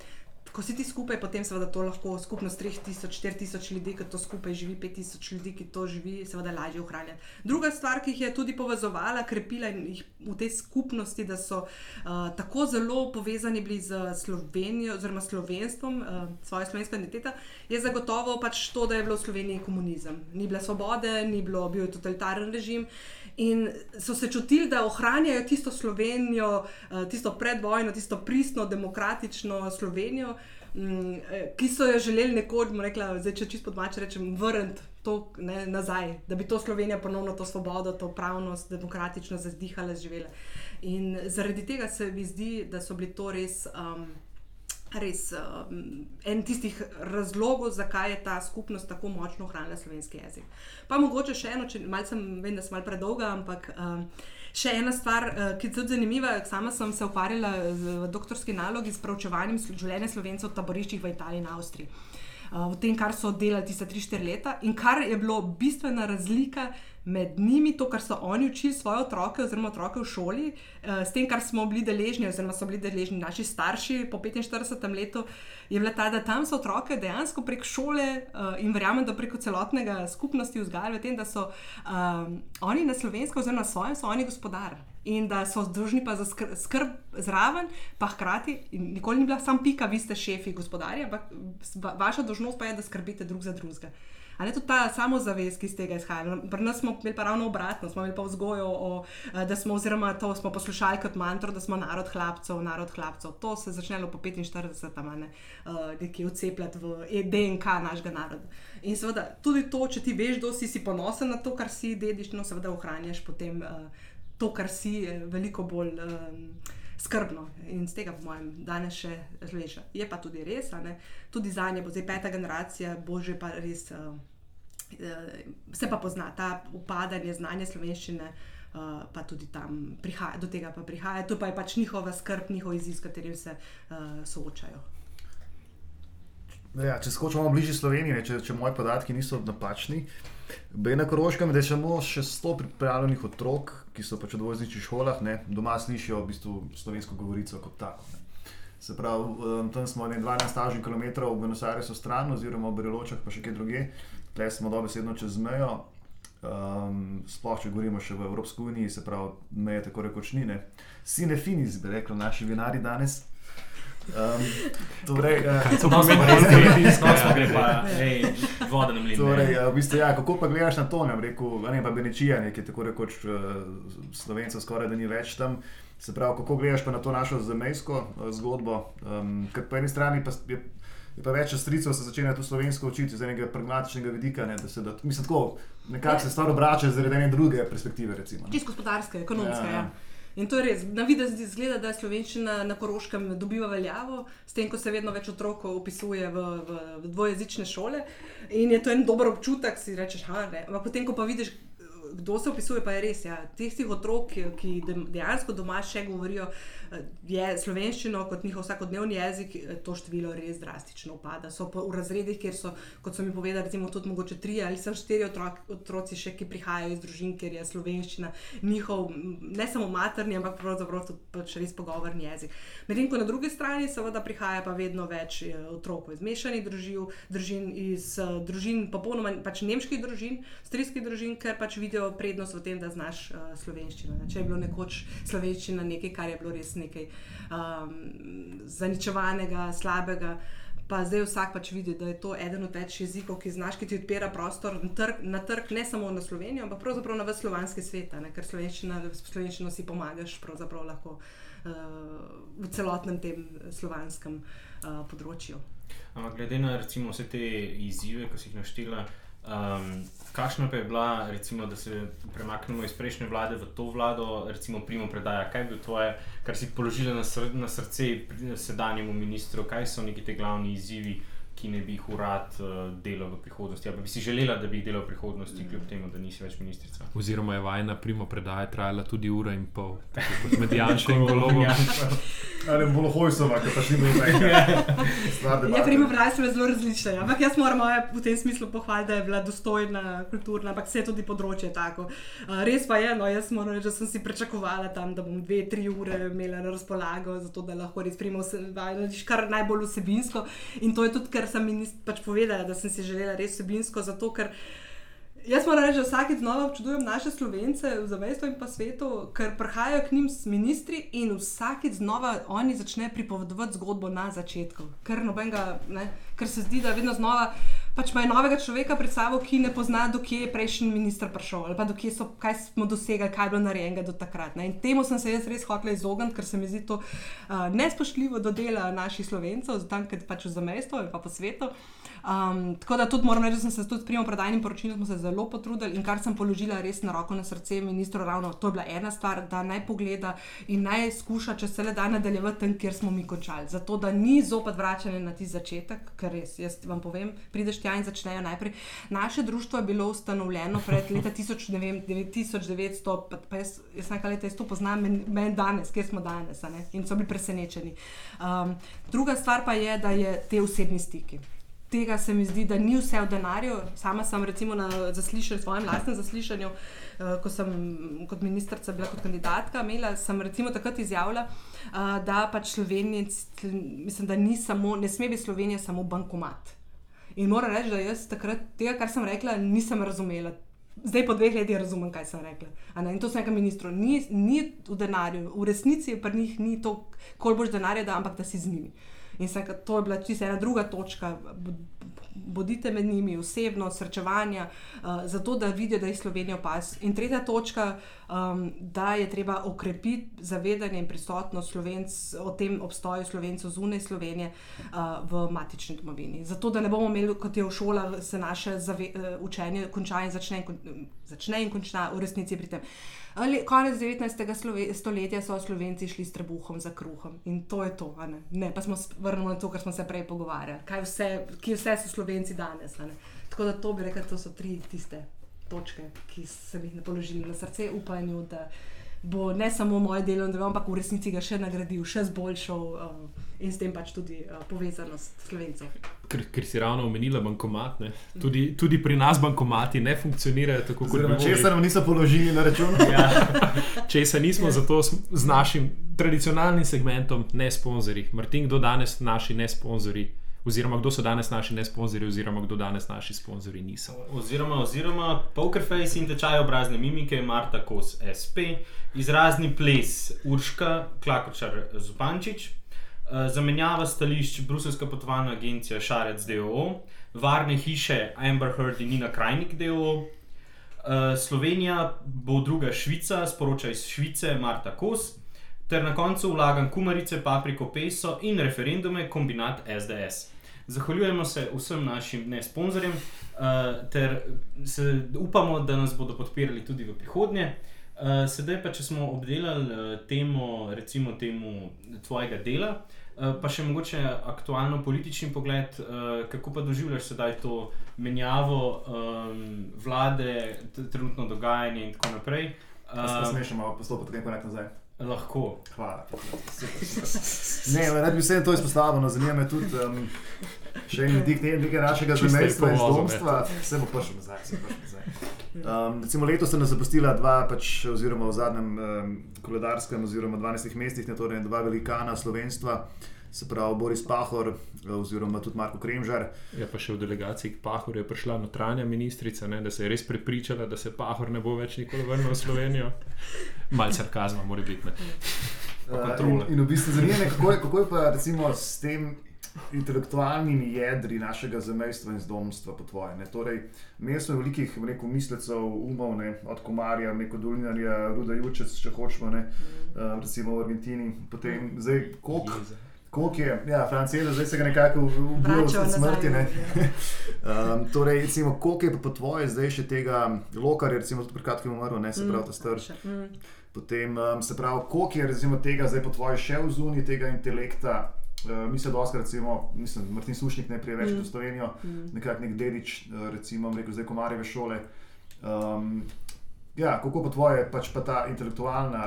ko si ti skupaj, potem seveda to lahko skupnost 3000, 4000 ljudi, ki to skupaj živi, 5000 ljudi, ki to živi, seveda lažje ohranjati. Druga stvar, ki jih je tudi povezovala, krepila jih v tej skupnosti, da so uh, tako zelo povezani bili z Slovenijo, oziroma slovenstvom, uh, svojo slovensko identiteto, je zagotovo pač to, da je bilo v Sloveniji komunizem. Ni bilo svobode, ni bilo, bil je totalitaren režim. In so se čutili, da ohranjajo tisto Slovenijo, eh, tisto predvojno, tisto pristno, demokratično Slovenijo, mm, eh, ki so jo želeli nekoč, rekla, zdaj, če čisto domače rečem, vrniti to ne, nazaj, da bi to Slovenijo ponovno to svobodo, to pravnost, demokratično zazdihala, živela. In zaradi tega se mi zdi, da so bili to res. Um, res um, en tistih razlogov, zakaj je ta skupnost tako močno ohranila slovenski jezik. Pa mogoče še eno, če malce vem, da sem malce predolga, ampak um, še ena stvar, uh, ki je tudi zanimiva. Sama sem se ukvarjala z doktorski nalogi s preučevanjem življenja slovencev v taboriščih v Italiji in Avstriji. Uh, v tem, kar so delali tiste 3-4 leta, in kar je bilo bistvena razlika med njimi, to, kar so oni učili svoje otroke, oziroma otroke v šoli, uh, s tem, kar smo bili deležni, oziroma so bili deležni naši starši po 45 letu, je bila ta, da tam so otroke dejansko prek šole uh, in verjamem, da preko celotnega skupnosti vzgajali v tem, da so um, oni na slovensko, oziroma na svojem, so oni gospodar. In da so združni pa za skrb, skrb zraven, pa hkrati, nikoli ni bila sam pika, vi ste šefi, gospodarji, ampak vaša dožnost pa je, da skrbite drug za drugega. A ne tudi ta samozavest, ki iz tega izhaja. Pri nas smo imeli pa ravno obratno, smo imeli pa vzgojo, o, eh, da smo, oziroma to smo poslušali kot mantro, da smo narod hlapcev, narod hlapcev. To se začne po 45, tam ne, uh, nekje vcepljati v E DNK našega naroda. In seveda tudi to, če ti veš, da si, ponosen na to, kar si dediščino, seveda ohranjaš potem uh, to, kar si, veliko bolj. Um, skrbno in z tega, po mojem, danes še leže. Je pa tudi res, ne? tudi za nje bo zdaj peta generacija, bo že pa res. Uh, Se pa pozna ta upadanje znanja slovenščine, uh, pa tudi tam prihaja, do tega pa prihaja. To pa je pač njihova skrb, njihov izziv, s katerim se uh, soočajo. Ja, če skočimo bližje Sloveniji, če, če moji podatki niso napačni, je na Koroškem, je samo še 100 pripravljenih otrok, ki so pač v dvojezničnih šolah, ne, doma slišijo v bistvu slovensko govorico kot tako. Ne. Se pravi, um, tam smo ne 12 km v Buenos Airesu stran, oziroma v Bereločah, pa še kje druge, tle smo dobesedno čez mejo. Um, sploh, če govorimo še v Evropski uniji, se pravi, meje tako rekoč ni. Ne. Sine finis, bi rekli naši vinari danes. Um, torej, to pomeni, da se lahko zgodi, da gre pa voda na mlin. Torej, v bistvu, ja, kako pa gledaš na to? Ne, rekel, ne pa Benečija, ki je tako rekoč slovencev skoraj da ni več tam. Se pravi, kako gledaš pa na to našo zemljsko zgodbo? Um, ker po eni strani pa je, je pa več stricev se začne tu slovensko učiti z enega pragmatičnega vidika. Ne, da se, da, mislim, tako, nekako se stvar obrača zaradi ene druge perspektive. Čisto gospodarske, ekonomske. Ja, ja. In to je res. Na vidi se zgleda, da je slovenščina na Koroškem dobiva veljavo, s tem, ko se vedno več otrok opisuje v, v, v dvojezične šole. In je to en dober občutek, si rečeš, ha, ne. Ampak potem, ko pa vidiš, kdo se opisuje, pa je res. Ja. Tistih otrok, ki dejansko doma še govorijo je slovenščino kot njihov vsakodnevni jezik, to število res drastično upada. So v razredih, kjer so, kot so mi povedali, recimo, tudi mogoče tri ali samo štiri otrok, otroci, še, ki prihajajo iz družin, ker je slovenščina njihov ne samo materni, ampak pravzaprav tudi pač res pogovorni jezik. Medtem ko na drugi strani, seveda, prihaja pa vedno več otrok iz mešanih družin, družin iz družin, popolnoma pač nemških družin, strijskih družin, ker pač vidijo prednost v tem, da znaš uh, slovenščino. Ne? Če je bilo nekoč slovenščina nekaj, kar je bilo res nekaj um, zaničevanega, slabega. Pa zdaj vsak pač vidi, da je to eden od več jezikov, ki znaš, ki ti odpira prostor na trg, na trg ne samo na Slovenijo, ampak pravzaprav na vse slovanske svete, ne? ker slovenščino si pomagaš lahko, uh, v celotnem tem slovanskem uh, področju. Ampak glede na recimo, vse te izzive, ki si jih naštela. Um, kakšna pa je bila, recimo, da se premaknemo iz prejšnje vlade v to vlado, recimo, primo predaja, kaj je bilo tvoje, kar si položila na, sr na srce sedanjemu ministru, kaj so neki te glavni izzivi, ki ne bi jih urad uh, delal v prihodnosti, ali bi si želela, da bi jih delal v prihodnosti, mm. kljub temu, da nisi več ministrica. Oziroma je vajna primo predaja trajala tudi ura in pol, kot med Janšem in Golobom. Ali bo hojsova, ki pa še ni bilo nekaj. Ja, primo predaja so zelo različne, ja. ampak jaz moram v tem smislu pohvaliti, da je bila dostojna, kulturna, ampak vse tudi področje tako. Uh, res pa je, no, jaz moram reči, da sem si pričakovala tam, da bom dve, tri ure imela na razpolago, zato da lahko res primo vse, kar najbolj vsebinsko. In to je tudi, ker ker sem jim pač povedala, da sem si želela res vsebinsko, zato ker jaz moram reči, da vsakeč znova občudujem naše slovence v zamestju in pa svetu, ker prihajajo k njim ministri in vsakeč znova oni začnejo pripovedovati zgodbo na začetku. Ker, nobenga, ne, ker se zdi, da vedno znova. Pač imajo novega človeka pred sabo, ki ne pozna, dokje je prejšnji minister prišel, ali pa dokje so, kaj smo dosegli, kaj je bilo narejenega do takrat. Ne? In temu sem se jaz res hotel izogniti, ker se mi zdi to uh, nespoštljivo do dela naših slovencev, tam, ker pač v zamestju ali pa po svetu. Um, tako da tudi moram reči, da sem se tudi s primopredajnim poročilom zelo potrudil in kar sem položila res na roko na srce ministru, ravno to je bila ena stvar, da naj pogleda in naj skuša, če se le da nadaljevati tam, kjer smo mi končali. Zato, da ni zopet vračanje na ti začetek, ker res, jaz vam povem, prideš tja in začnejo najprej. Naše društvo je bilo ustanovljeno pred leta 1900, pa, pa jaz, jaz nekaj leta jaz to poznam, meni men danes, kje smo danes, in so bili presenečeni. Um, druga stvar pa je, da je te osebni stiki tega se mi zdi, da ni vse v denarju. Sama sem recimo na zaslišanju, svojem lastnem zaslišanju, uh, ko sem kot ministrica bila kot kandidatka, imela sem recimo takrat izjavila, uh, da pač Slovenija, mislim, da ni samo, ne sme biti Slovenija samo bankomat. In moram reči, da jaz takrat tega, kar sem rekla, nisem razumela. Zdaj, po dveh letih, razumem, kaj sem rekla. In to sem rekla ministru. Ni, ni v denarju, v resnici pa njih ni to, koliko boš denarja, da, ampak da si z njimi. In se, to je bila čisto ena druga točka. Bodite med njimi osebno, srečevanja, uh, zato da vidijo, da jih Slovenija opazuje. In tretja točka, um, da je treba okrepiti zavedanje in prisotnost Slovenc, o tem obstoju Slovencev zunaj Slovenije uh, v matični domovini. Zato da ne bomo imeli, kot je v šolah, se naše zave, uh, učenje konča in začne in, kon, začne in konča v resnici pri tem. Ali, konec 19. stoletja so Slovenci šli s trebuhom za kruhom in to je to. Ne? Ne, pa smo vrnili na to, kar smo se prej pogovarjali. Kaj vse, ki vse so Slovenci danes. Tako da to bi rekel, da so tri tiste točke, ki sem jih položil na srce, upanju, da bo ne samo moje delo, ampak v resnici ga še nagradil, še zboljšal uh, in s tem pač tudi uh, povezanost slovencev. Ker, ker si ravno omenila bankomat, tudi, tudi pri nas bankomati ne funkcionirajo tako, kot bi morali. Če se nam niso položili na račun. ja, če se nismo, zato z našim tradicionalnim segmentom ne sponzorji. Martin, kdo danes naši ne sponzorji? oziroma kdo so danes naši nesponzorji, oziroma kdo danes naši sponzorji niso. Oziroma, oziroma Pokerface in tečaj obrazne mimike, Marta Kos, SP, izrazni ples, Urška, Klakočar, Zupančič, zamenjava stališč Bruselska potovalna agencija Šarec DOO, varne hiše Amber Heard in Nina Krajnik DOO. Uh, Slovenija bo druga Švica, sporoča iz Švice, Marta Kos, ter na koncu vlagam kumarice, papriko, peso in referendume, kombinat SDS. Zahvaljujemo se vsem našim ne sponzorjem, uh, ter se, upamo, da nas bodo podpirali tudi v prihodnje. Uh, sedaj pa, če smo obdelali uh, temo, recimo temu tvojega dela, uh, pa še mogoče aktualno politični pogled, uh, kako pa doživljaš sedaj to menjavo um, vlade, trenutno dogajanje in tako naprej. Uh, Smešamo postopati, kako naj nazaj. Lahko. Hvala. Ne, rad bi se to izpostavil, no, zanima me tudi um, še en dik nekaj našega zemljstva in domstva. Vse bo prišel nazaj. Um, recimo letos ste nas zapustila dva, pač, oziroma v zadnjem um, koledarskem, oziroma 12 mestih, ne, torej dva velikana slovenstva se pravi Boris Pahor, oziroma tudi Marko Kremžar. Ja, pa še v delegaciji k Pahorju je prišla notranja ministrica, ne, da se je res prepričala, da se Pahor ne bo več nikoli vrnil v Slovenijo. Malce sarkazma, mora biti. Uh, in, in v bistvu zanima me, kako, kako je pa recimo s tem. Intelektualnimi jedri našega zemljstva in zdomstva, po tvoje. Torej, imeli smo velikih rekel, mislecov, umov, ne, od Komarja, neko Dolinarja, Ruda Jučec, če hočemo, ne, uh, recimo v Argentini. Potem, zdaj, koliko koliko je, ja, Francija, zdaj se ga nekako ubijajo od smrti. um, torej, recimo, koliko je pa po tvoje zdaj še tega lokarja, recimo, tudi prekratko umrl, ne se pravi, ta starš. Mm. Potem um, se pravi, koliko je recimo, tega zdaj po tvoje še v zuni tega intelekta. Uh, mi se dosti, recimo, mislim, Martin Sušnik ne prije več mm. v Slovenijo, mm. nekako nek dedič, uh, recimo, rekel, zdaj komarjeve šole. Um, ja, kako po tvoje pač pa ta intelektualna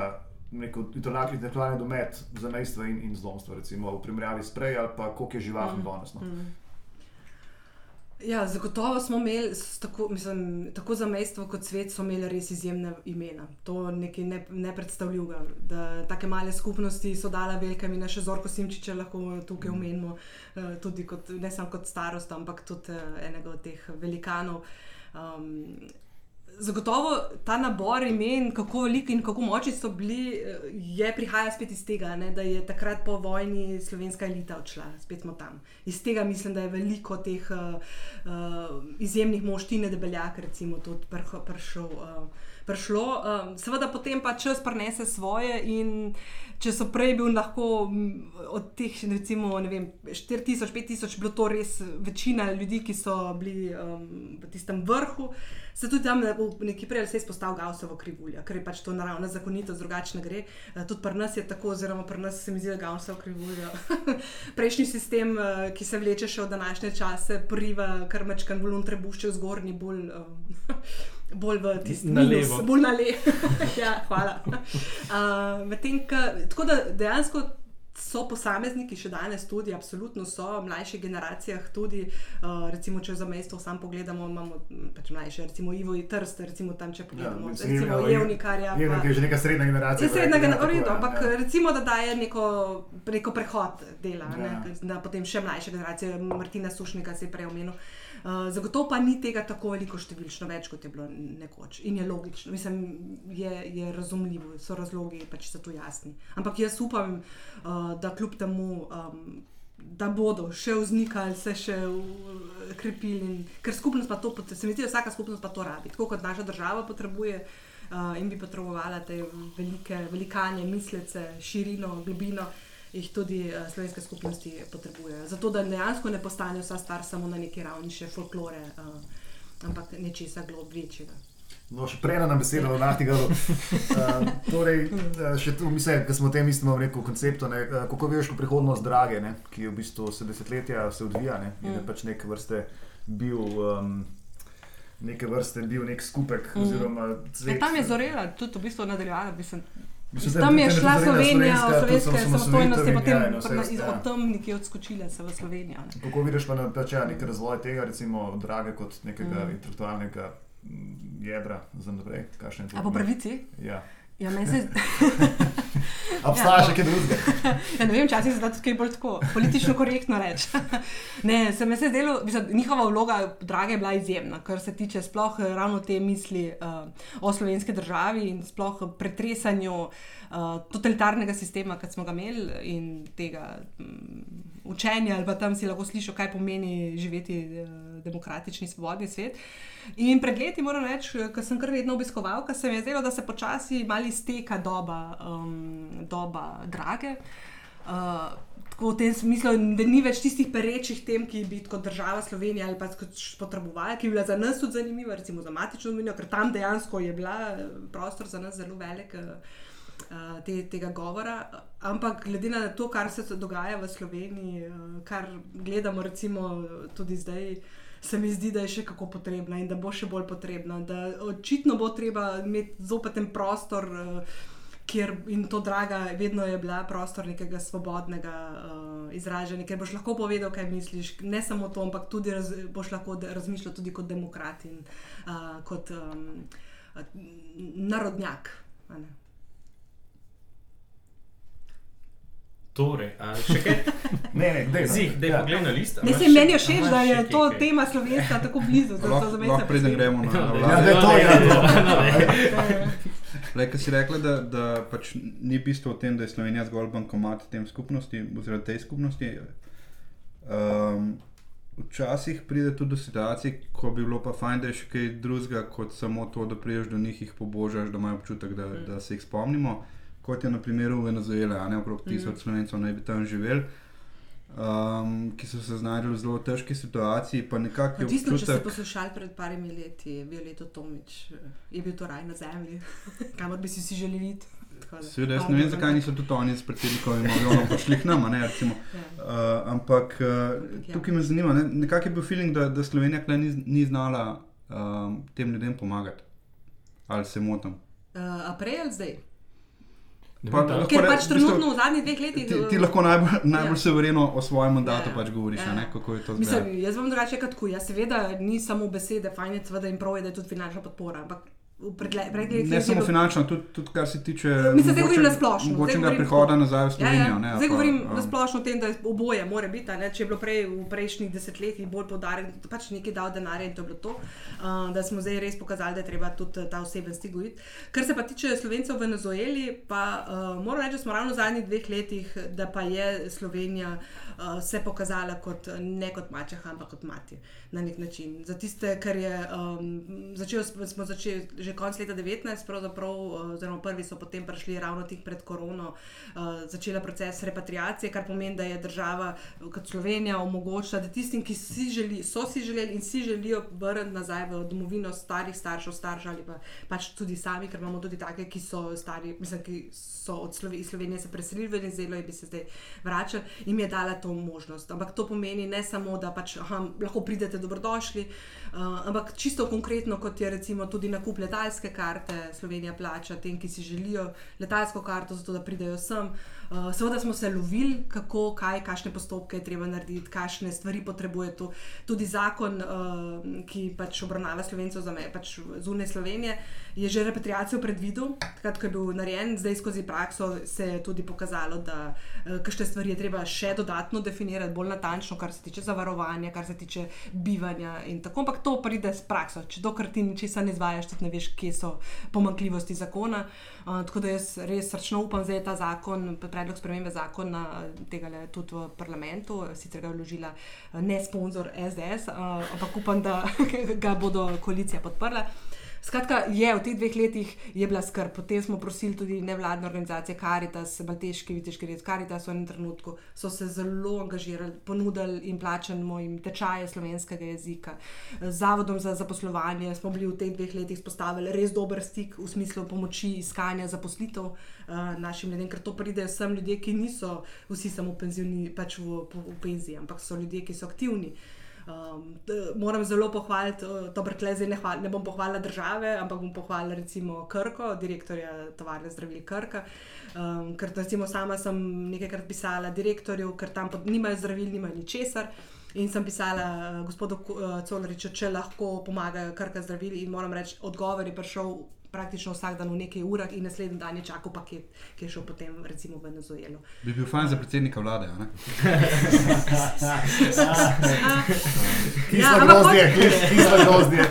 neko intelektualni domet za mestva in, in zlomstva, recimo v primerjavi s prej ali pa koliko je živahno mm. danes. No. Mm. Ja, zagotovo smo imeli, tako, mislim, tako za mestvo kot svet, so imeli res izjemne imena. To je nekaj ne, nepredstavljivega. Da take male skupnosti so dale velike imena, še Zorko Simčiče lahko tukaj omenimo, mm. tudi kot, ne samo kot starost, ampak tudi eh, enega od teh velikanov. Um, Zagotovo ta nabor imen, kako veliki in kako močni so bili, je prihajal spet iz tega, ne, da je takrat po vojni slovenska elita odšla, spet smo tam. Iz tega mislim, da je veliko teh uh, uh, izjemnih moštine, debeljak, recimo, tudi prišel. Uh, prišlo. Um, seveda, potem pa čas prenese svoje. Če so prej bili lahko od teh, recimo, 4000, 5000, bilo to res večina ljudi, ki so bili um, v tistem vrhu se tudi tam v neki prej se izpostavlja Gausovo krivuljo, ker je pač to naravna zakonitost, drugačne gre. Uh, tudi pri nas je tako, oziroma pri nas se mi zdi, da Gausovo krivuljo. Prejšnji sistem, uh, ki se vleče še v današnje čase, priva krmačkan bolj trebušče v zgornji, bolj. Uh, Bolj v tisti minus, bolj na levo. ja, hvala. Uh, ka, tako da dejansko so posamezniki še danes tudi, absolutno so, v mlajših generacijah tudi. Uh, recimo, če za mesto sam pogledamo, imamo pač mlajše, recimo Ivo in Trst, recimo tam, če pogledamo, ja, recimo Jevnikarja. Jevnik je že neka srednja generacija. Je srednja generacija, ampak ja. recimo, da daje neko, neko prehod dela, ja. ne, na potem še mlajše generacije, Martina Sušnika se je prej omenil. Uh, zagotovo pa ni tega tako veliko številčno več, kot je bilo nekoč. In je logično, mislim, je, je razumljivo, so razlogi pač so tu jasni. Ampak jaz upam, uh, da kljub temu um, da bodo še vznikali, se še uh, krepili. In, ker skupnost pa to, pot- se mi zdi, da vsaka skupnost pa to rabi, tako kot naša država potrebuje. Uh, in bi potrebovala te velike, velikanje, mislece, širino, globino, jih tudi uh, slovenske skupnosti potrebujejo. Zato, da dejansko ne postane vsa stvar samo na neki ravni še folklore, uh, ampak nečesa glob večjega. No, še prej na besedo o Nahtigalu. Uh, torej, eh, še tu, mislim, da smo v tem istem rekel, konceptu, ne, kako vidiš prihodnost drage, ne, ki je v bistvu se desetletja se odvija ne, in je Mm. pač neke vrste bil. Um, Neke vrste bil nek skupek, Mm. oziroma cvet. tam je zorela, tudi v bistvu nadaljevala. Mislim, Mislim, tam je šla Slovenija, slovenska, osamosvojitev in potem od tam nekje odskočile se v Slovenijo. Kako vidiš pa, na, pač, ja, nek razvoj tega, recimo, drage kot nekega Mm. intelektualnega jedra za naprej? Je A po pravici? Ja. Ja, meni se, Obstaja Ja. še kaj drugega? ja, ne vem, včasih se da tudi kaj bolj tako, politično korektno reči. ne, se mi je zdelo, mislim, njihova vloga, drage, je bila izjemna, kar se tiče sploh eh, ravno te misli uh, o slovenski državi in sploh pretresanju uh, totalitarnega sistema, kot smo ga imeli in tega um, učenja, ali pa tam si lahko slišal, kaj pomeni živeti uh, demokratični, svobodni svet. In pred leti, moram reči, ko sem kar redno obiskoval, ker se mi je zdelo, da se počasi malo izteka doba, um, doba drage. Uh, tako v tem smislu, da ni več tistih perečih tem, ki bi kot država Slovenija ali pa kot potrebovali, ki bi bila za nas tudi zanimiva, recimo za matično domenijo, ker tam dejansko je bila eh, prostor za nas zelo velik. eh, eh, Te, tega govora, ampak glede na to, kar se dogaja v Sloveniji, kar gledamo, recimo tudi zdaj, se mi zdi, da je še kako potrebna in da bo še bolj potrebna. Da očitno bo treba imeti zopet en prostor, eh, kjer in to draga, vedno je bila prostor nekega svobodnega uh, izražanja, ker boš lahko povedal, kaj misliš. Ne samo to, ampak tudi raz, boš lahko de- razmišljal tudi kot demokrat in uh, kot um, uh, narodnjak. a ne. Torej, a še kaj? Ne, ne, dej. Zih, da je Ja. pogled na list. še- meni je všeč, da je to kaj? tema slovenska tako blizu. Lahko, lahko preden gremo na Ja, vlado. Ja, da je to, ja, to. Rekla si rekla, da, da pač ni bistvo v tem, da je Slovenija zgolj bankomat tem skupnosti, oziroma tej skupnosti. Um, včasih pride tudi do situacij, ko bi bilo pa fajn, da je še kaj drugega, kot samo to, da priješ do njih, jih pobožaš, da imajo občutek, da, Mm. da se jih spomnimo. Kot je na primeru Venezuele, a ne okrog Mm. tisoč slovencev naj bi tam živeli. Um, ki so se znašli v zelo težki situaciji, je Odvisno, če ste občutek, poslušali pred parimi leti, Violeto Tomič, je bil to raj na zemlji, kamor bi si vsi želeli iti. Da- Seveda, jaz ne vem, zakaj niso tudi oni s predsednikovim avionom prišli k nam, ne, recimo. Ja. Uh, ampak uh, tukaj me zanima, ne, nekako je bil feeling, da, da Slovenija ni, ni znala um, tem ljudem pomagati. Ali se motim? Uh, a prej ali zdaj? Pa da- Ker pač trenutno v zadnjih dveh letih. Ti, uh, ti lahko najbolj, najbolj Ja. suvereno o svojem mandatu Ja, ja. pač govoriš, Ja, a ne, ja. kako je to zdaj. Mislim, jaz bom drugače kot kuj. Ja, seveda ni samo besede, fajn je seveda in prav je, da je tudi finančna podpora. Ampak v letih Ne samo bilo- finančno, tudi, tudi kar se tiče Mislim, zdaj govorim na splošno, mogočega govorim prihoda nazaj v Slovenijo. Ja, ja. Ne, Zdaj pa, govorim um, na splošno o tem, da je oboje mora biti. Ne? Če je bilo prej v prejšnjih desetletjih bolj podarjeno, da pač nekaj dal denarja in to je bilo to, uh, da smo zdaj res pokazali, da je treba tudi ta oseben stik gojiti. Kar se pa tiče slovencev v Venezueli, pa uh, moram reči, da smo ravno v zadnjih dveh letih, da pa je Slovenija uh, se pokazala kot ne kot mačeha, ampak kot mati na nek način. Za tiste, kar je um, začel, smo začeli že konec leta 19, pravzaprav, uh, oziroma prvi so potem prišli ravno tik pred korono, uh, začela proces repatriacije, kar pomeni, da je država uh, kot Slovenija omogočila, da tistim, ki si želi, so si želeli in si želijo vrniti nazaj v domovino starih staršev, staršev ali pa pač tudi sami, ker imamo tudi take, ki so stari, mislim, ki so od Slovenije se preselili v Venezuelo in bi se zdaj vračali, jim je dala to možnost. Ampak to pomeni ne samo, da pač aha, lahko pridete dobrodošli, uh, ampak čisto konkretno, kot je recimo tudi nakup letalske karte, Slovenija plača tem, ki si želijo letalsko karto, zato da pridejo sem. Uh, seveda smo se lovili, kako, kaj, kakšne postopke je treba narediti, kakšne stvari potrebuje to. Tudi zakon, uh, ki pač obravnava slovencev za me, pač zunaj Slovenije, je že repatriacijo predvidel, takrat, ko je bil narejen, zdaj skozi prakso se je tudi pokazalo, da uh, kakšne stvari je treba še dodatno definirati bolj natančno, kar se tiče zavarovanja, kar se tiče bivanja in tako, ampak to pride s prakso. Če dokler ti ničesar ne izvajaš, tudi ne veš, kje so pomankljivosti zakona. Uh, tako da jaz res srčno upam, da je ta zakon, predlog spremembe zakona, tega le tudi v parlamentu, sicer ga je vložila uh, ne sponsor SDS, uh, ampak upam, da ga bodo koalicija podprla. Skratka, je v teh dveh letih je bila skrb. Potem smo prosili tudi nevladne organizacije, Karitas, Balteški, Viteški red, Karitas v enem trenutku so se zelo angažirali, ponudili in plačali mojim tečaje slovenskega jezika. Z Zavodom za zaposlovanje smo bili v teh dveh letih spostavili res dober stik v smislu pomoči iskanja zaposlitev uh, našim ljudem, ker to pridejo sem ljudje, ki niso vsi samo penzioni, pač v, v penziji, ampak so ljudje, ki so aktivni. Um, moram zelo pohvaliti, dobro, tle zdaj ne, hval, ne bom pohvalila države, ampak bom pohvalila recimo Krko, direktorja tovarne zdravil Krka. Um, ker recimo sama sem nekajkrat pisala direktorju, ker tam pod, nimajo zdravil, nimajo ničesar. In sem pisala uh, gospodu uh, Coloriču, če lahko pomagajo krka zdravili, in moram reči, odgovor je prišel praktično vsak dan v nekaj urah, in naslednji dan je čakal paket, ki je šel potem recimo v Venezuelo. Bi bil fajn za predsednika vlade. Kisla grozdje, kisla grozdje.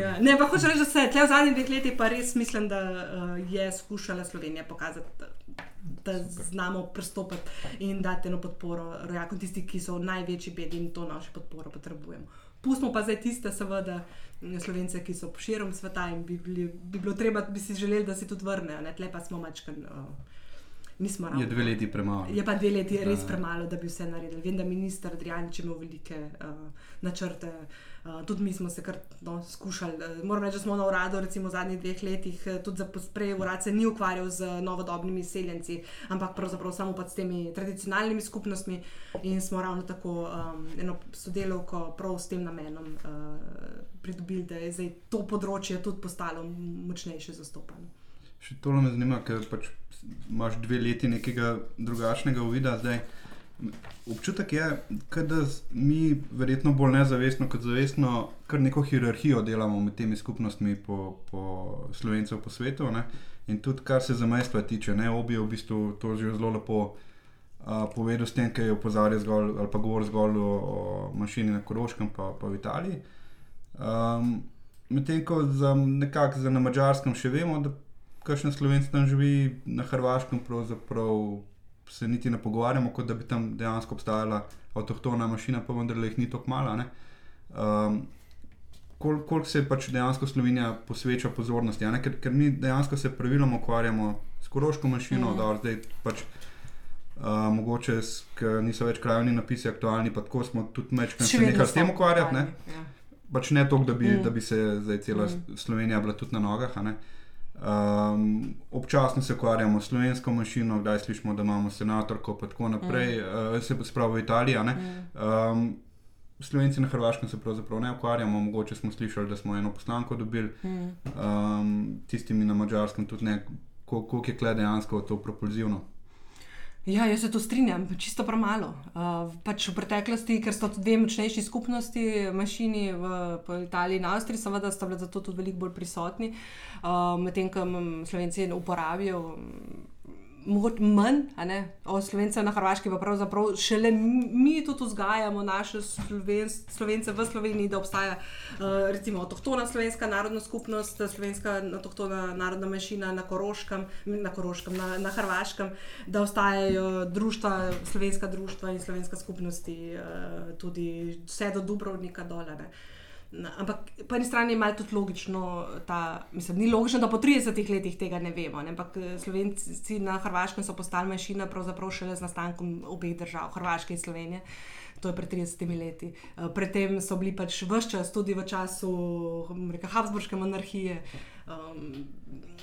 Ja, ne, pa hočem reči, da se tle v zadnjih dveh letih pa res mislim, da uh, je skušala Slovenija pokazati. Da znamo pristopiti in dati eno podporo rojakom, tisti, ki so v največji bedi in to našo podporo potrebujemo. Pustimo pa zdaj tiste, seveda, slovence, ki so širom sveta in bi, bili, bi bilo treba, bi si želeli, da se tudi vrnejo, ne tle pa smo mačkan. Uh, nismo ravno. Je dve leti premalo. Je pa dve leti res premalo, da bi vse naredili. Vem, da minister Adrianič ima velike uh, načrte. Uh, tudi mi smo se kar no, skušali. Uh, moram reči, da smo na uradu, recimo v zadnjih dveh letih, uh, tudi za prej urad se ni ukvarjal z novodobnimi seljenci, ampak pravzaprav samo pa s temi tradicionalnimi skupnostmi in smo ravno tako um, eno sodelovko prav s tem namenom uh, pridobili, da je zdaj to področje tudi postalo močnejše zastopano. Še to me zanima, ker pač imaš dve leti nekega drugačnega uvida. Zdaj, občutek je, da mi, verjetno bolj nezavestno kot zavestno, kar neko hierarhijo delamo med temi skupnostmi po, po slovencev po svetu. Ne? In tudi, kar se zamajstva tiče, ne obi v bistvu to že zelo lepo uh, povedal, s tem, ki je opozarjal zgolj ali pa govoril zgolj o, o mašini na Koroškem, pa, pa v Italiji. Um, Medtem ko za nekako na mačarskem še vemo, da kakšen slovenc tam živi, na Hrvaškem pravzaprav se niti ne pogovarjamo, kot da bi tam dejansko obstajala avtohtona mašina, pa vendar jih ni tako malo. Um, Koliko kol se pač dejansko Slovenija posveča pozornosti, ker, ker mi dejansko se praviloma ukvarjamo s koroško mašino, mm. da zdaj pač. Uh, mogoče, ker niso več krajovni napisi aktualni, pa tako smo tudi večkrat se nekaj s tem ukvarjali. Ne? Ja. Pač ne toliko, da, mm. da bi se zdaj cela mm. Slovenija bila tudi na nogah. Uh, Um, občasno se ukvarjamo s slovensko mašino, kdaj slišimo, da imamo senatorko, pa tako naprej, mm. uh, se v Italiji. Mm. Um, Slovenci na Hrvaškem se pravzaprav ne ukvarjamo, mogoče smo slišali, da smo eno poslanko dobili, mm. um, tistimi na Mačarskem tudi ne, koliko je kle dejansko to propulzivno. Ja, jaz se to strinjam, čisto premalo. Uh, pač v preteklosti, ker so dve močnejši skupnosti, mašini v Italiji in Avstriji, seveda sta bili zato tudi veliko bolj prisotni, uh, medtem ko Slovenci uporabijo mogoče manj, od slovencev na Hrvaški, pa pravzaprav šele mi tudi vzgajamo naše slovence v Sloveniji, da obstaja uh, recimo avtohtona slovenska narodna skupnost, slovenska avtohtona narodna manjšina na Koroškem, na, Koroškem na, na Hrvaškem, da obstajajo društva, slovenska društva in slovenska skupnosti, uh, tudi vse do Dubrovnika dole. Ne. Ampak po eni strani je malo tudi logično, da ni logično, da po 30 letih tega ne vemo. Ne? Ampak eh, Slovenci na Hrvaškem so postali manjšina, pravzaprav šele z nastankom obeh držav, Hrvaške in Slovenije. To je pred 30 leti. Eh, predtem so bili pač vse čas, tudi v času reka, Habsburške monarhije, um,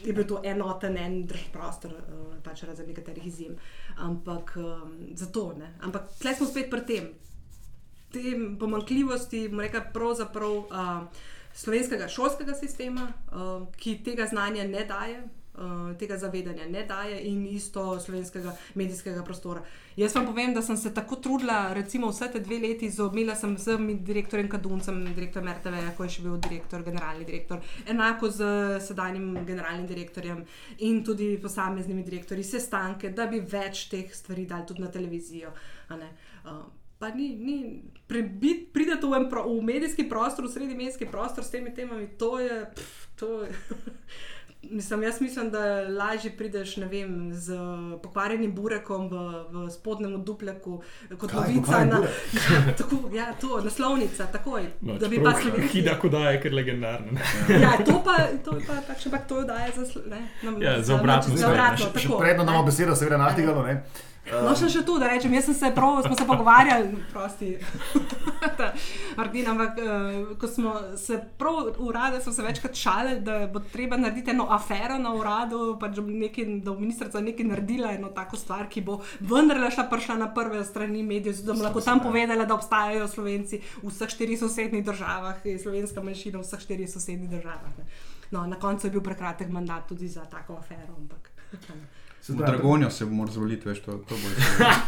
je bil to enoten, en drug prostor, uh, pač razen nekaterih izjem. Ampak um, zato ne. Ampak tle smo spet pri tem te pomankljivosti, rekel, pravzaprav uh, slovenskega šolskega sistema, uh, ki tega znanja ne daje. Uh, tega zavedanja ne daje, in isto slovenskega medijskega prostora. Jaz vam povem, da sem se tako trudila, recimo vse te dve leti, zobmila sem z direktorjem Kaduncem, direktorjem RTV, ko je še bil direktor, generalni direktor, enako z sedanjim generalnim direktorjem in tudi posameznimi direktorji, sestanke, da bi več teh stvari dali tudi na televizijo. Uh, pa ni, ni pridete v, pro, v medijski prostor, v srednji medijski prostor s temi temami, to je. Pff, to je Mislim, jaz mislim, da lažje prideš vem, z pokvarjenim burekom v, v spodnjem dupleku, kot novica na ja, tako, ja, to, naslovnica. Takoj, no, da bi pa se videl. Hida, kot da je, ker je legendarno. Ja, to pa, to pa pač, ampak to daje za, ne, nam, ja, za obratno. Za obratno še, še predno damo besedo, seveda, Nahtigalo. No, še, še tu, da rečem, jaz sem se prav, smo se pogovarjali, prosti, Martin, ampak uh, ko smo se prav v uradu, smo se večkrat šalili, da bo treba narediti eno afero na uradu, pač nekaj, da bo ministrica nekaj naredila, eno tako stvar, ki bo vendarle šla prišla na prve strani medijev, da bomo lahko tam povedali, da obstajajo slovenci v vseh štirih sosednjih državah, slovenska manjšina v vseh štirih sosednjih državah. No, na koncu je bil prekratek mandat tudi za tako afero. Ampak, V Dragonijo se bo moral zvoliti, veš, to, to bo.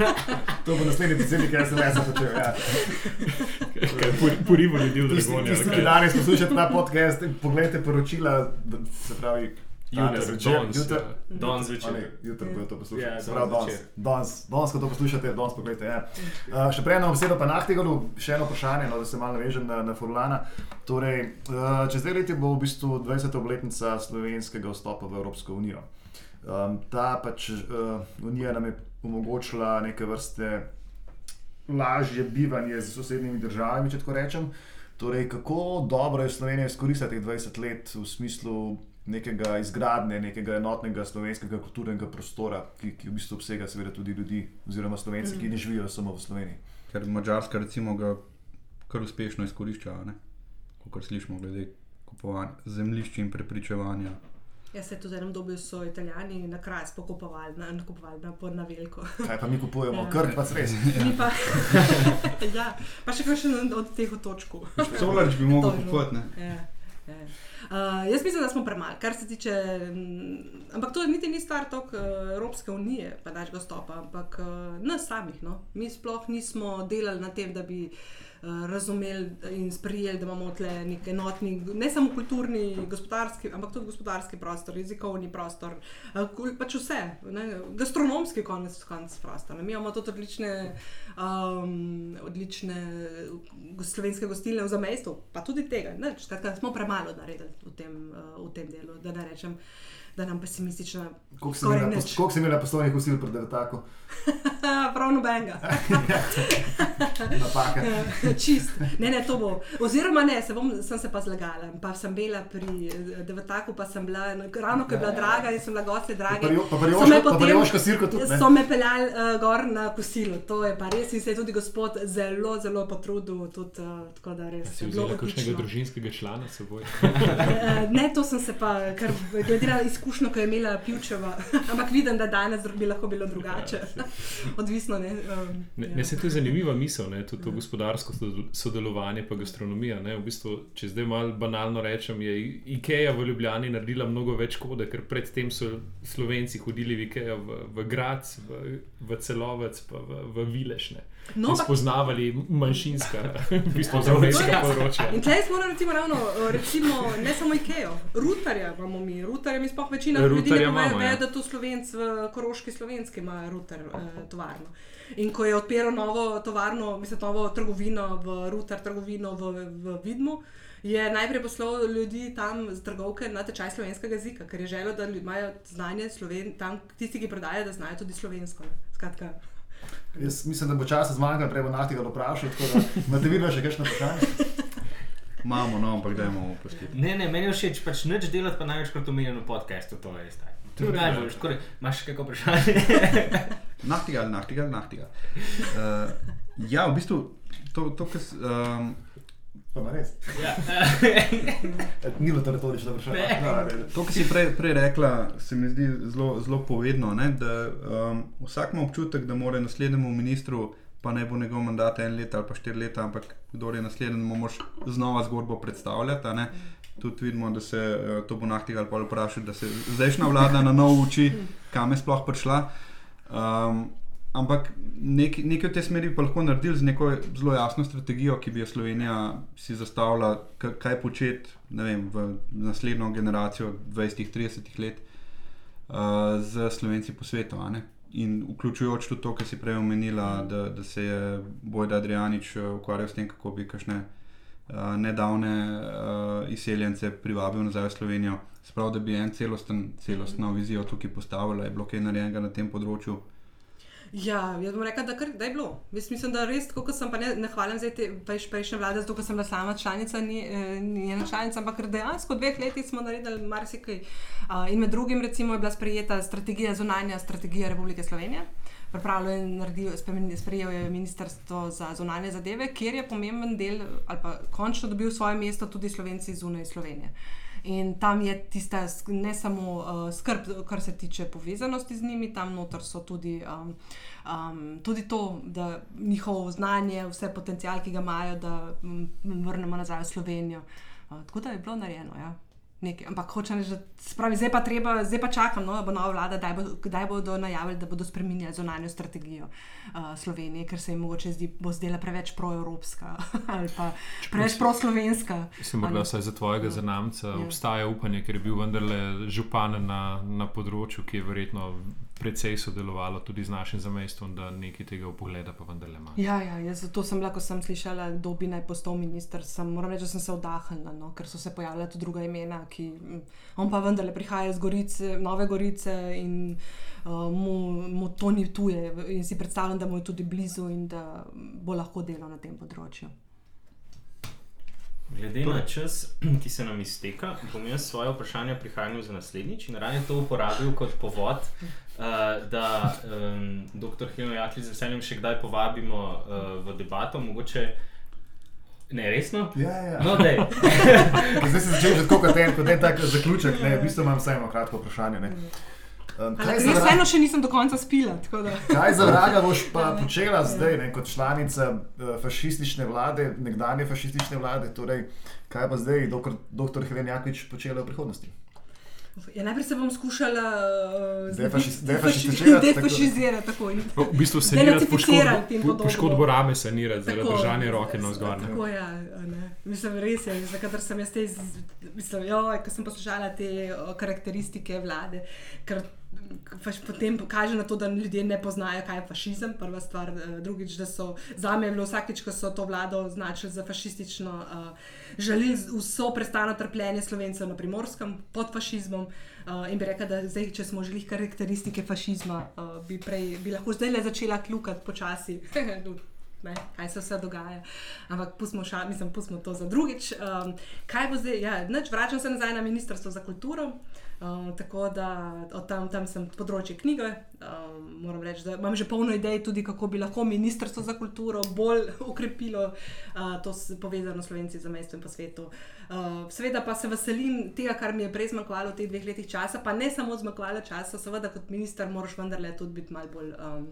to bo naslednji predsednik, ki se lesa začel. Ja. Porivo ljudi v Dragonijo. Tisti, ki danes poslušate ta podcast, pogledajte poročila, se pravi. Jutri bojo to poslušali. Danes, ko to poslušate, danes pogledajte. Ja. Uh, še prej eno besedo pa Nahtigalu, še eno vprašanje, no, da se malo navežem na, na Forlana. Torej, uh, čez dve leti bo v bistvu 20. obletnica slovenskega vstopa v Evropsko unijo. Um, ta pač uh, unija nam je omogočila neke vrste lažje bivanje z sosednjimi državami, če tako rečem. Torej, kako dobro je Slovenija izkoristila teh 20 let v smislu nekega izgradnje, nekega enotnega slovenskega kulturnega prostora, ki, ki v bistvu obsega seveda tudi ljudi, oziroma slovenci, mm. ki ne živijo samo v Sloveniji. Ker Mačarska, recimo, ga kar uspešno izkorišča, kot slišimo, glede kupovanja zemljišč in prepričevanja. Jaz se tudi enem dobil, so italijani na kraj spokupovali, na, nakupovali na, na veliko. Kaj pa mi kupujemo, ja. krk pa res. Pa, ja, pa še kakšen od teh točk. Solarč bi mogel kupovati. Ja, ja. Uh, jaz mislim, da smo premali, kar se tiče. Um, ampak to niti ni stvar tok uh, Evropske unije, pa našega stopa, ampak uh, nas samih. No? Mi sploh nismo delali na tem, da bi. Eh, razumeli in sprijeli, da imamo tle nek enotni, ne samo kulturni, gospodarski, ampak tudi gospodarski prostor, jezikovni prostor, eh, pač vse, ne, gastronomski konec, konec prostor. Ne. Mi imamo tudi odlične, um, odlične slovenske gostilne v zamestju, pa tudi tega. Ne, štatka, smo premalo naredili v tem, uh, v tem delu, da ne rečem da nam pesimistično. Koliko si imel poslovnih usil pred tako? Prav nobenega. Napaka. Čist. Ne, ne, to bo. Oziroma, ne, se bom, sem se pa zlagala. Pa sem bila pri Devataku, pa sem bila, ravno ko je bila ja, ja, ja. draga in sem bila gosti dragi. Pa prijoška sirka tudi. So me peljali uh, gor na kosilo. To je pa res in se je tudi gospod zelo, zelo potrudil. Tudi, uh, tako da res. Si vzela kakšnega družinskega člana s seboj? ne, to sem se pa, ker glede na izkušnje izkušnjo, ki je imela Pivčeva, ampak vidim, da danes bi lahko bilo drugače. Ja, Odvisno. Ne, um, ne, ja. ne se to je zanimiva misel, ne, tudi to ja. gospodarsko sodelovanje, pa gastronomija. Ne, v bistvu, če zdaj malo banalno rečem, je IKEA v Ljubljani naredila mnogo več škode, ker predtem so Slovenci hodili v IKEA v, v Grac, v, v Celovec, pa v, v Vilešne. No, spoznavali manjšinska, v bistvu zavojska področja. In tukaj smo recimo, ravno, recimo, ne samo IKEA, rutarja imamo mi, rutarja mi sploh večina ljudi ne ve, ja. da to slovenc v Koroški slovenski ima rutar eh, tovarno. In ko je odpiral novo tovarno, mislim, novo trgovino v rutar trgovino v, v Vidmu, je najprej poslal ljudi tam z trgovke na tečaj slovenskega jezika, ker je želel, da imajo znanje sloven, tam tisti, ki prodajajo, da znajo tudi slovensko. Skratka, Jaz mislim, da bo čas zmanjkalo, prej bo nahti ga vprašal. Imate vi še kakšno vprašanje? Imamo, no, ampak da imamo opustiti. Ne, ne, meni je všeč, pač neč delati, pa največkrat omenjeno v podkastu, to je zdaj. To je najbolj, skoraj, imaš še kako vprašanje? nahtigal, nahtigal, nahtigal. Uh, ja, v bistvu, to, to kar. Um, Pa res. Ja. Ni bilo to retorično vprašanje. To, kar si prej, prej rekla, se mi zdi zelo, zelo povedno. Ne? Da um, vsak ima občutek, da mora naslednjemu ministru, pa ne bo njegov mandat en let ali pa štiri leta, ampak kdo je naslednji, mu moš znova zgodbo predstavljati. tudi vidimo, da se uh, to bo nahtigal pa vprašati, da se zdajšnja vlada na novo uči, kam je sploh prišla. Um, ampak nek, nekaj v tej smeri bi lahko naredili z neko zelo jasno strategijo, ki bi jo Slovenija si zastavila, kaj početi vem, v naslednjo generacijo 20-30 let uh, z Slovenci po svetu. ne. In vključujoč tudi to, kar si prej omenila, da, da se je Bojda Adrianič uh, ukvarjal s tem, kako bi kakšne uh, nedavne uh, izseljence privabil nazaj v Slovenijo. Sprav, da bi en celosten, celostno vizijo tukaj postavila, je bilo kaj narejenega na tem področju. Ja, jaz bom rekel, da, kar, da je bilo. Jaz mislim, da res, kot sem pa ne, ne hvalim zdaj te prejš, prejšnje vlade, zato ker sem bila sama članica, ni, eh, njena članica, ampak dejansko v dveh letih smo naredili marsikaj. Uh, in med drugim, recimo, je bila sprejeta strategija zunanja strategija Republike Slovenije. Pripravljeno je naredil, sprejel je Ministrstvo za zunanje zadeve, kjer je pomemben del, ali pa končno dobil svoje mesto tudi slovenci zunaj Slovenije. In tam je tista ne samo uh, skrb, kar se tiče povezanosti z njimi, tam noter so tudi, um, um, tudi to, da njihovo znanje, vse potencial, ki ga imajo, da um, vrnemo nazaj v Slovenijo. Uh, tako da je bilo narejeno. Ja. Nekaj. Ampak hočem reči, spravi, zdaj pa, treba, zdaj pa čakam, no, da bo nova vlada, kdaj, bo, kdaj bodo najavili, da bodo spremenili zonalno strategijo uh, Slovenije, ker se jim mogoče zdi, bo zdela preveč proevropska ali pa preveč proslovenska. Se morda vsaj za tvojega zanamca Ja. obstaja upanje, ker je bil vendarle župan na, na področju, ki je verjetno precej sodelovalo tudi z našim zamestvom, da nekaj tega upogleda pa vendarle ima. Ja, ja, jaz zato sem bila, ko sem slišala, kdo bi naj postal minister. Sem, moram reči, da sem se vdahnila, no, ker so se pojavila tudi druga imena. Ki, mm, on pa vendarle prihaja iz Gorice, Nove Gorice in uh, mu, mu to ni tuje. In si predstavljam, da mu je tudi blizu in da bo lahko delal na tem področju. Glede na čas, ki se nam izteka, bom jaz svoje vprašanje prihranil za naslednjič in raje to uporabil kot povod, uh, da um, dr. Helena Jakli z veseljem še kdaj povabimo uh, v debato. Mogoče ne resno? Ja, ja. No, dej. Zdaj se začne že tako kot en, kot en tak zaključek. Ne, v bistvu imam samo kratko vprašanje. Ne. Um, Ampak kaj, jaz za, vseeno še nisem do konca spila. tako da- kaj za vraga boš pa Ja. počela zdaj, ne, kot članica uh, fašistične vlade, nekdanje fašistične vlade? Torej, kaj pa zdaj dr. dr. Helena Jaklič počela v prihodnosti? Ja, najprej se bom skušala uh, defaši- defašizirati, defašizirati. Tako. in- V bistvu se in podobno. poškodbo rame, se ni zaradi Tako, držanja roke na vzgor. ne. Tako je, ja, ne. mislim, res je. Zakaj sem jaz te, iz- mislim, joj, ko sem poslušala te o, karakteristike vlade, ker pač potem kaže na to, da ljudje ne poznajo, kaj je fašizem. Prva stvar, eh, drugič, da so za me bilo vsakič, ko so to vlado označili za fašistično, uh, žalili vso prestano trpljenje slovencev na primorskem pod fašizmom. Uh, in bi rekla, da zdaj, če smo želeli karakteristike fašizma, uh, bi, prej, bi lahko zdaj le začela kljukati počasi. Ne, kaj se vse dogaja. Ampak pustimo, ša, mislim, pustimo to za drugič. Um, kaj bo zdaj? Ja, nič, vračam se nazaj na Ministrstvo za kulturo. Um, tako da od tam, tam sem področje knjige. Um, moram reči, da imam že polno idej, tudi kako bi lahko Ministrstvo za kulturo bolj ukrepilo uh, to povezano s slovenci za mesto in po svetu. Uh, seveda pa se veselim tega, kar mi je prej zmanjkovalo v teh dveh letih časa, pa ne samo zmanjkovalo časa, seveda kot minister moraš vendarle tudi biti malo bolj. Um,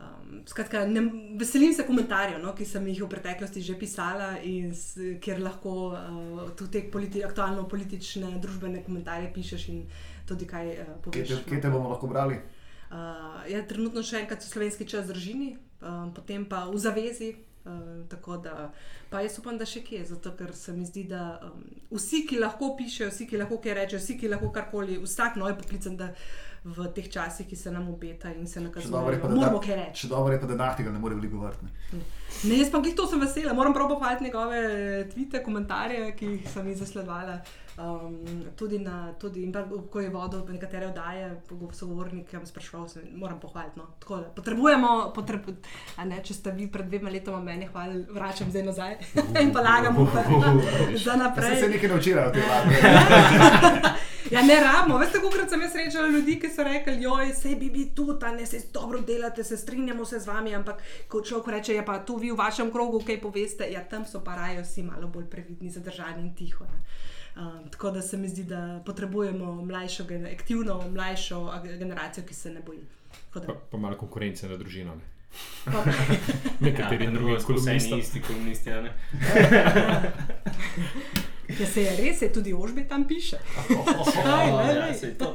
Um, skratka, ne, veselim se komentarjev, no, ki sem jih v preteklosti že pisala, in s, kjer lahko uh, tudi te politi aktualno politične, družbene komentarje pišeš in tudi kaj uh, Kje poveš. te, kje te bomo lahko brali? Uh, ja, trenutno še enkrat so slovenski čas držini, um, potem pa v zavezi. Uh, tako da, pa jaz upam, da še kje, zato ker se mi zdi, da um, vsi, ki lahko pišejo, vsi, ki lahko kaj rečejo, vsi, ki lahko karkoli, vsak nov je poklican, da v teh časih, ki se nam obeta in se Še dobro je nakazuje, pa, da moramo kaj reči. Še dobro je pa, da Nahtigal ne more veliko govoriti. ne. Ne, jaz pa glih to sem vesela, moram prav pohvaliti njegove tvite, komentarje, ki jih sem jih zasledovala. Um, tudi, na, tudi pa, ko je vodil nekatere oddaje, sem spraševal, sem, moram pohvaliti. No. Tako da Potrebujemo, potreb, ne, če ste vi pred dvema letoma meni hvalili, vračam zdaj nazaj in pa lagamo za Ja, se naprej. se nekaj naučila od te vlade. Ja, ne rabimo. Veste, koliko sem jaz srečala ljudi, ki so rekli, joj, sej bi vi tu, ta ne se dobro delate, se strinjamo se z vami, ampak ko človek reče, ja, pa tu vi v vašem krogu kaj poveste, ja, tam so pa raje vsi malo bolj previdni, zadržani in tiho. Ne. Um, tako da se mi zdi, da potrebujemo mlajšo, aktivno mlajšo generacijo, ki se ne boji. Tako Pa, pa malo konkurence na družino. Ne? Nekateri Ja, drugi vse kolumnisti. isti kolumnisti. ne? Ja, se je res, se tudi ožbi tam piše. Kaj, ne, Ja, ne. saj to.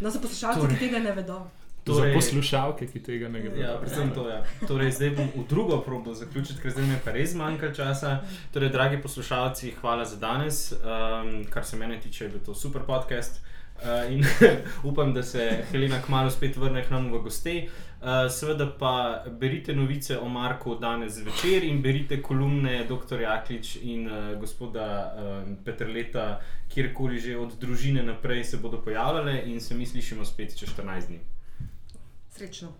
No, za poslušalce, Torej. ki tega ne vedo. Torej, za poslušalke, ki tega ne gredo. Ja, predvsem to. Ja. Torej, zdaj bom v drugo probo zaključiti, ker zdaj mi je pa res manjka časa. Torej, dragi poslušalci, hvala za danes. Um, kar se mene tiče, je bil to super podcast. Uh, in upam, da se Helena kmalo spet vrne k nam v goste. Uh, seveda pa berite novice o Marku danes zvečer in berite kolumne dr. Jaklič in uh, gospoda uh, Petrleta, kjerkoli že od družine naprej se bodo pojavljale in se mi slišimo spet čez 14 dni. Srečno.